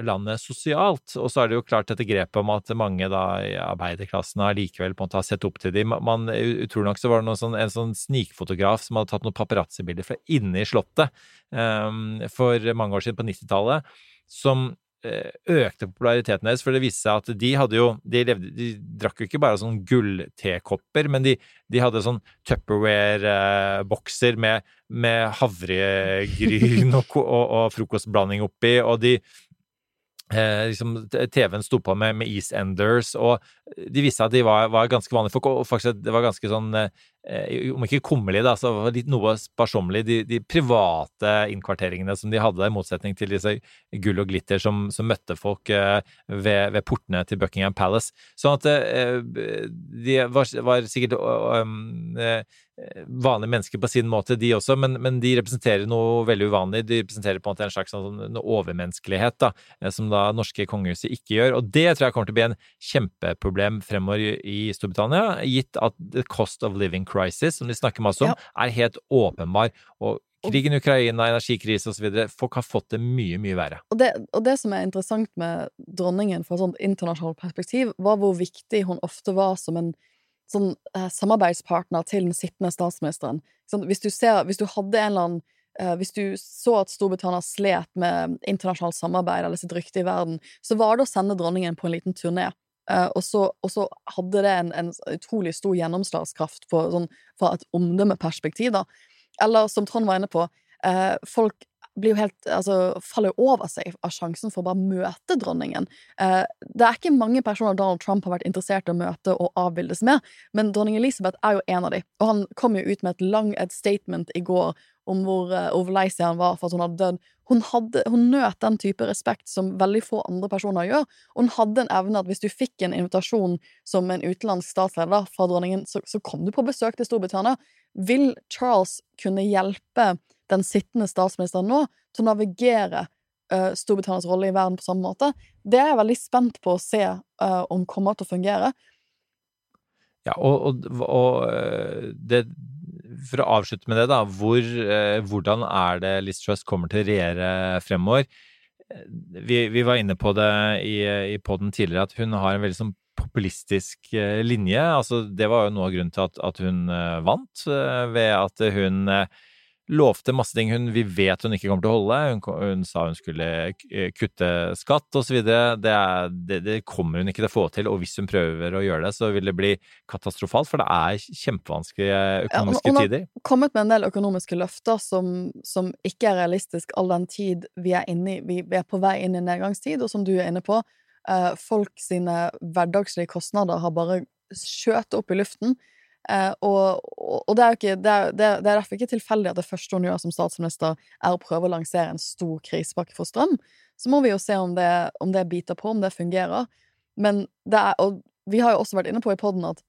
landet sosialt. Og så er det jo klart dette grepet om at mange da i arbeiderklassen allikevel på har sett opp til dem. Man, utrolig nok så var det sånn, en sånn snikfotograf som hadde tatt noen paparazzi-bilder fra inne i Slottet um, for mange år siden, på 90-tallet, som Eh, økte populariteten deres, for det viste seg at de hadde jo De, levde, de drakk jo ikke bare sånn gulltekopper, men de, de, hadde sånn Tupperware-bokser med, med havregryn og, og, og, frokostblanding oppi, og de Eh, liksom, TV-en sto på med, med EastEnders, og de viste at de var, var ganske vanlige folk, og faktisk det var ganske sånn eh, Om ikke kummerlig, da, så litt noe sparsommelig. De, de, private innkvarteringene som de hadde, i motsetning til disse gull og glitter som, som møtte folk eh, ved, ved, portene til Buckingham Palace. Sånn at eh, de var, var sikkert um, vanlige mennesker på sin måte, de også, men, men, de representerer noe veldig uvanlig. De representerer på en måte en slags sånn, overmenneskelighet da, som da norske kongehuset ikke gjør. Og det tror jeg kommer til å bli en kjempeproblem fremover i Storbritannia, gitt at the cost of living crisis, som de snakker masse om, ja. er helt åpenbar. Og krigen i Ukraina, energikrise osv. Folk har fått det mye, mye verre. Og det, og det som er interessant med dronningen fra et sånt internasjonalt perspektiv, var hvor viktig hun ofte var som en sånn eh, samarbeidspartner til den sittende statsministeren. Sånn, hvis, du ser, hvis, du hadde en eller annen eh, Hvis du så at Storbritannia slet med internasjonalt samarbeid eller sitt rykte i verden, så var det å sende dronningen på en liten turné. Eh, og, så, og, så, hadde det en, en utrolig stor gjennomslagskraft for, sånn, fra et omdømmeperspektiv, da. Eller som Trond var inne på, eh, folk blir jo helt, altså, faller over seg av sjansen for å bare møte dronningen. Eh, det er ikke mange personer Donald Trump har vært interessert i å møte og avbildes med, men dronning Elizabeth er jo en av dem. Og han kom jo ut med et lang et statement i går om hvor uh, overlei seg han var for at hun hadde dødd. Hun, hadde, hun nøt den type respekt som veldig få andre personer gjør, og hun hadde en evne at hvis du fikk en invitasjon som en utenlandsk statsleder fra dronningen, så, så kom du på besøk til Storbritannia. Vil Charles kunne hjelpe den sittende statsministeren nå til å navigere uh, Storbritannias rolle i verden på samme måte. Det er jeg veldig spent på å se uh, om kommer til å fungere. Ja, og, og, og eh, det, for å avslutte med det, da. Hvor, uh, hvordan er det Liz Truss kommer til å regjere fremover? Vi, vi var inne på det i, i poden tidligere, at hun har en veldig sånn populistisk linje. Altså, det var jo noe av grunnen til at, at hun vant, ved at hun lovte masse ting hun vi vet hun ikke kommer til å holde. Hun, hun sa hun skulle kutte skatt osv. Det, det, det kommer hun ikke til å få til, og hvis hun prøver å gjøre det, så vil det bli katastrofalt, for det er kjempevanskelige økonomiske ja, tider. Hun har kommet med en del økonomiske løfter som, som ikke er realistisk all den tid vi er, inne, vi er på vei inn i nedgangstid, og som du er inne på, eh, folk sine hverdagslige kostnader har bare skjøt opp i luften. Eh, og, og det, er ikke, det, er, det, er, derfor ikke tilfeldig at det første hun gjør som statsminister, er å prøve å lansere en stor krisepakke for strøm. Så må vi jo se om det, om det biter på, om det fungerer. Men det er, og vi har jo også vært inne på i poden at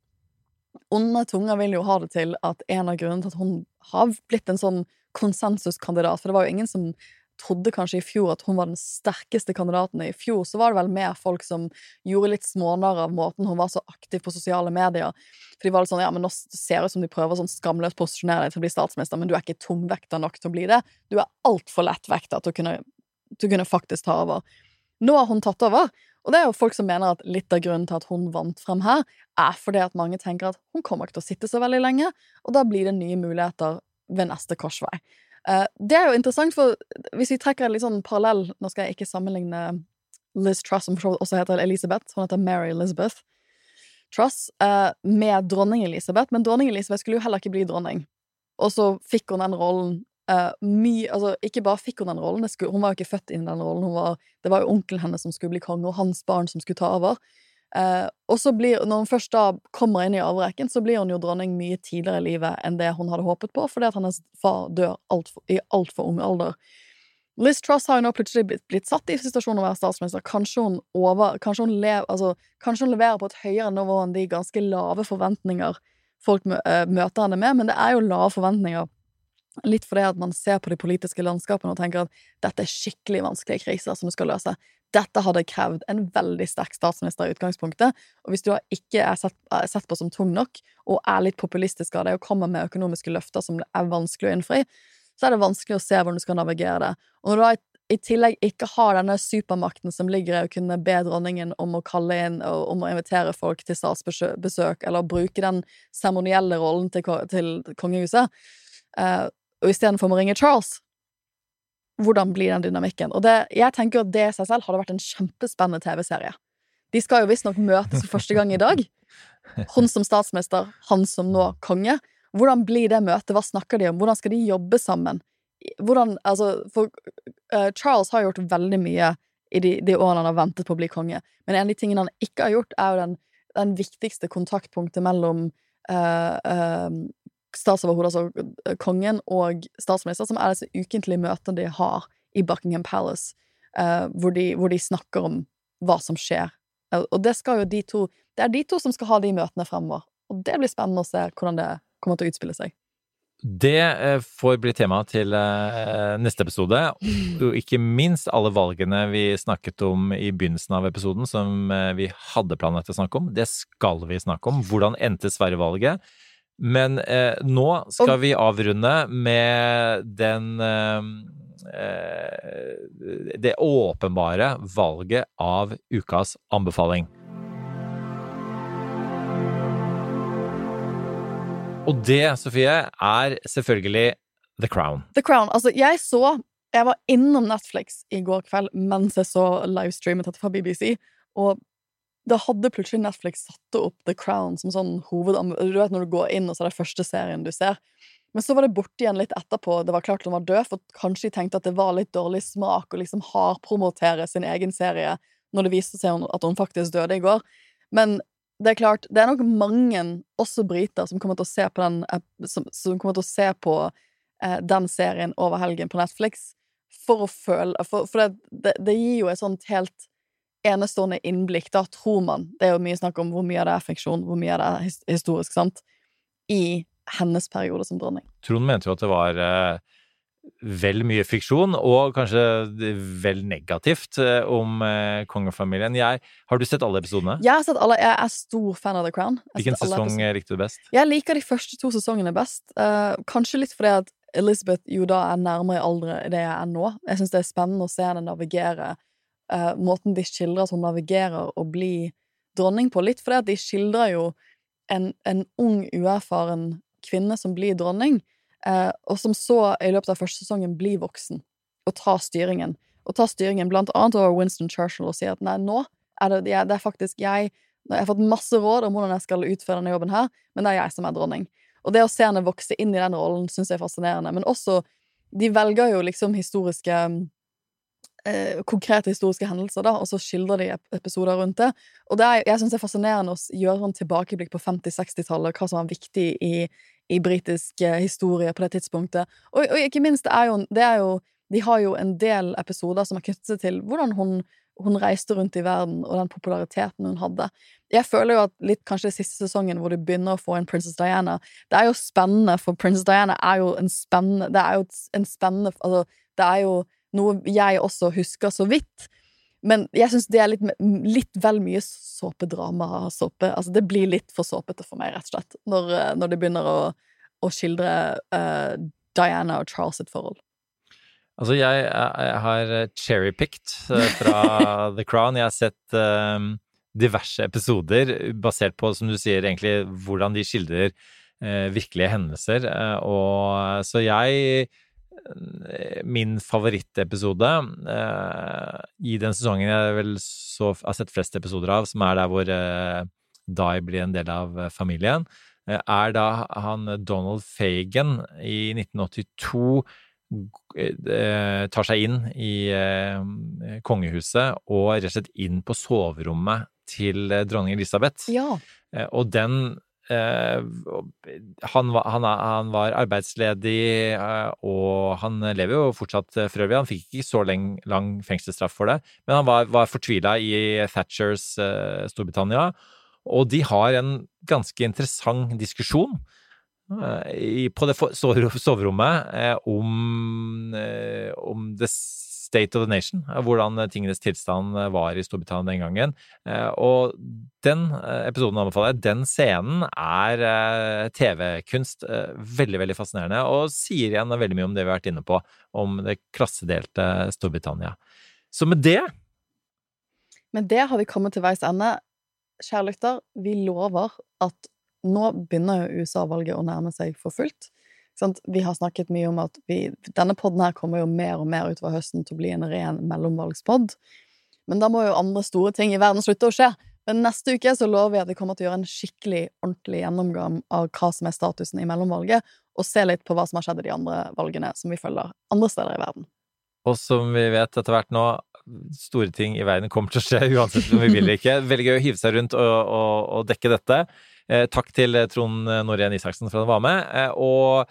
onde tunger vil jo ha det til at en av grunnene til at hun har blitt en sånn konsensuskandidat For det var jo ingen som trodde kanskje i fjor at hun var den sterkeste kandidaten. I fjor så var det vel mer folk som gjorde litt smånarr av måten hun var så aktiv på sosiale medier. For de var litt sånn ja, men nå ser det ut som de prøver sånn skamløst posisjonere deg til å bli statsminister, men du er ikke tungvekter nok til å bli det. Du er altfor lettvekta til å kunne, til å kunne faktisk ta over. Nå har hun tatt over, og det er jo folk som mener at litt av grunnen til at hun vant frem her, er fordi at mange tenker at hun kommer ikke til å sitte så veldig lenge, og da blir det nye muligheter ved neste korsvei. Uh, det er jo interessant, for hvis vi trekker en litt sånn parallell Nå skal jeg ikke sammenligne Liz Truss, som også heter Elisabeth, Hun heter Mary Elizabeth Truss, uh, med dronning Elisabeth. Men dronning Elisabeth skulle jo heller ikke bli dronning. Og så fikk hun den rollen uh, mye Altså, ikke bare fikk hun den rollen, skulle, hun var jo ikke født inn i den rollen. Var, det var jo onkelen hennes som skulle bli konge, og hans barn som skulle ta over. Eh, og så blir, når hun først da kommer inn i arverekken, så blir hun jo dronning mye tidligere i livet enn det hun hadde håpet på, fordi at hennes far dør alt for, i altfor ung alder. Liz Truss har jo nå plutselig blitt, blitt satt i situasjonen å være statsminister. Kanskje hun, over, kanskje, hun lev, altså, kanskje hun leverer på et høyere nivå enn de ganske lave forventninger folk uh, møter henne med, men det er jo lave forventninger. Litt fordi at man ser på de politiske landskapene og tenker at dette er skikkelig vanskelige kriser som du skal løse. Dette hadde krevd en veldig sterk statsminister i utgangspunktet, og hvis du ikke er sett, er sett, på som tung nok, og er litt populistisk av det og kommer med økonomiske løfter som det er vanskelig å innfri, så er det vanskelig å se hvordan du skal navigere det. Og når du da i tillegg ikke har denne supermakten som ligger i å kunne be dronningen om å kalle inn og om å invitere folk til statsbesøk, eller bruke den seremonielle rollen til, til kongehuset, uh, og istedenfor å ringe Charles, hvordan blir den dynamikken? Og det, jeg tenker at det i seg selv hadde vært en kjempespennende TV-serie. De skal jo visstnok møtes for første gang i dag. Hun som statsminister, han som nå konge. Hvordan blir det møtet? Hva snakker de om? Hvordan skal de jobbe sammen? Hvordan, altså, for uh, Charles har gjort veldig mye i de, de årene han har ventet på å bli konge. Men en av de tingene han ikke har gjort, er jo den, den viktigste kontaktpunktet mellom uh, eh, statsoverhode, altså eh, kongen, og statsminister, som er disse ukentlige møtene de har i Buckingham Palace, eh, hvor, de, hvor de snakker om hva som skjer. Eh, Og det skal jo de to Det er de to som skal ha de møtene fremover. Og det blir spennende å se hvordan det kommer til å utspille seg. Det får bli tema til neste episode. Og ikke minst alle valgene vi snakket om i begynnelsen av episoden, som vi hadde planlagt å snakke om. Det skal vi snakke om. Hvordan endte Sverige-valget? Men eh, nå skal Og- vi avrunde med den eh, eh, Det åpenbare valget av ukas anbefaling. Og det, Sofie, er selvfølgelig The Crown. The Crown. Altså, jeg så Jeg var innom Netflix i går kveld mens jeg så livestreamet dette fra BBC, og da hadde plutselig Netflix satt opp The Crown som sånn hoved... Du vet når du går inn, og så er det første serien du ser. Men så var det borte igjen litt etterpå. Det var klart hun var død, for kanskje de tenkte at det var litt dårlig smak å liksom hardpromotere sin egen serie når det viste seg at hun faktisk døde i går. Men det er klart, det er nok mange, også briter, som kommer til å se på den, som, som kommer til å se på eh, den serien over helgen på Netflix for å føle For, for det, det, det gir jo et sånt helt enestående innblikk, da, tror man. Det er jo mye snakk om hvor mye av det er fiksjon, hvor mye av det er historisk, sant, i hennes periode som dronning. Trond mente jo at det var eh, vel mye fiksjon, og kanskje vel negativt eh, om eh, kongefamilien. Jeg, har du sett alle episodene? Jeg har sett alle, jeg er stor fan av The Crown. Hvilken sesong likte du best? Jeg liker de første to sesongene best. Uh, kanskje litt fordi at Elizabeth jo da er nærmere i alder i det jeg er nå. Jeg syns det er spennende å se henne navigere. Eh, måten de skildrer at hun navigerer og blir dronning på. Litt fordi at de skildrer jo en, en ung, uerfaren kvinne som blir dronning, uh, og som så i løpet av første sesongen blir voksen og tar styringen. Og tar styringen blant annet over Winston Churchill og sier at nei, nå er det, det er faktisk jeg jeg har fått masse råd om hvordan jeg skal utføre denne jobben her, men det er jeg som er dronning. Og det å se henne vokse inn i den rollen syns jeg er fascinerende. Men også De velger jo liksom historiske eh, Konkrete historiske hendelser, da, og så skildrer de episoder rundt det. Og det er, jeg syns det er fascinerende å gjøre en tilbakeblikk på 50-60-tallet, hva som var viktig i, i britisk eh, historie på det tidspunktet. Og, og ikke minst, det er, jo, det er jo De har jo en del episoder som er knyttet til hvordan hun hun reiste rundt i verden, og den populariteten hun hadde. Jeg føler jo at litt kanskje siste sesongen hvor du begynner å få en Princess Diana Det er jo spennende, for Princess Diana er jo en spennende Det er jo en spennende Altså, det er jo noe jeg også husker så vidt. Men jeg syns det er litt, litt vel mye såpedrama. Såpe. Altså, det blir litt for såpete for meg, rett og slett, når, eh, når det begynner å, å skildre uh, Diana og Charles sitt forhold. Altså, jeg, jeg har cherrypicked eh, fra The Crown. Jeg har sett um, diverse episoder basert på, som du sier, egentlig hvordan de skildrer uh, virkelige hendelser. Uh, og så jeg eh, Min favorittepisode eh, i den sesongen jeg vel så, har sett flest episoder av, som er der hvor eh, Di blir en del av eh, familien, eh, er da han Donald Fagan i 1982 eh, tar seg inn i eh, kongehuset og rett og slett inn på soverommet til eh, dronning Elisabeth. Ja. Eh, og den eh, han, var, han, han var arbeidsledig, eh, og han lever jo fortsatt eh, for øvrig. Han fikk ikke så lang, lang fengselsstraff for det, men han var, var fortvila i Thatchers eh, Storbritannia. Og de har en ganske interessant diskusjon eh, på det soverommet eh, om, eh, om the state of the nation, eh, hvordan eh, tingenes tilstand eh, var i Storbritannia den gangen. Og den episoden anbefaler jeg. Den scenen er TV-kunst. veldig, veldig fascinerende, og sier igjen veldig mye om det vi har vært inne på, om det klassedelte Storbritannia. Så med det Med det har vi kommet til veis ende. Kjære lytter, vi lover at nå begynner USA-valget å nærme seg for fullt. Sant? Vi har snakket mye om at vi, denne podden her kommer jo mer og mer utover høsten til å bli en ren mellomvalgspodd. Men da må jo andre store ting i verden slutte å skje. Men neste uke så lover vi at vi kommer til å gjøre en skikkelig ordentlig gjennomgang av hva som er statusen i mellomvalget, og se litt på hva som har skjedd i de andre valgene som vi følger andre steder i verden. Og som vi vet etter hvert nå, store ting i verden kommer til å skje uansett om vi vil eller ikke. Veldig gøy å hive seg rundt og, og, og dekke dette. Eh, takk til Trond Norén Isaksen for at han var med. Eh, og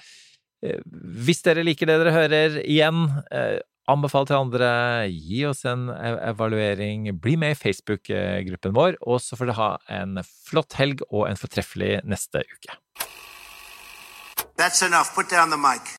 eh, hvis dere liker det dere hører, igjen, eh, anbefal til andre, gi oss en evaluering, bli med i Facebook-gruppen vår, og så får dere ha en flott helg og en fortreffelig neste uke. That's enough. Put down the.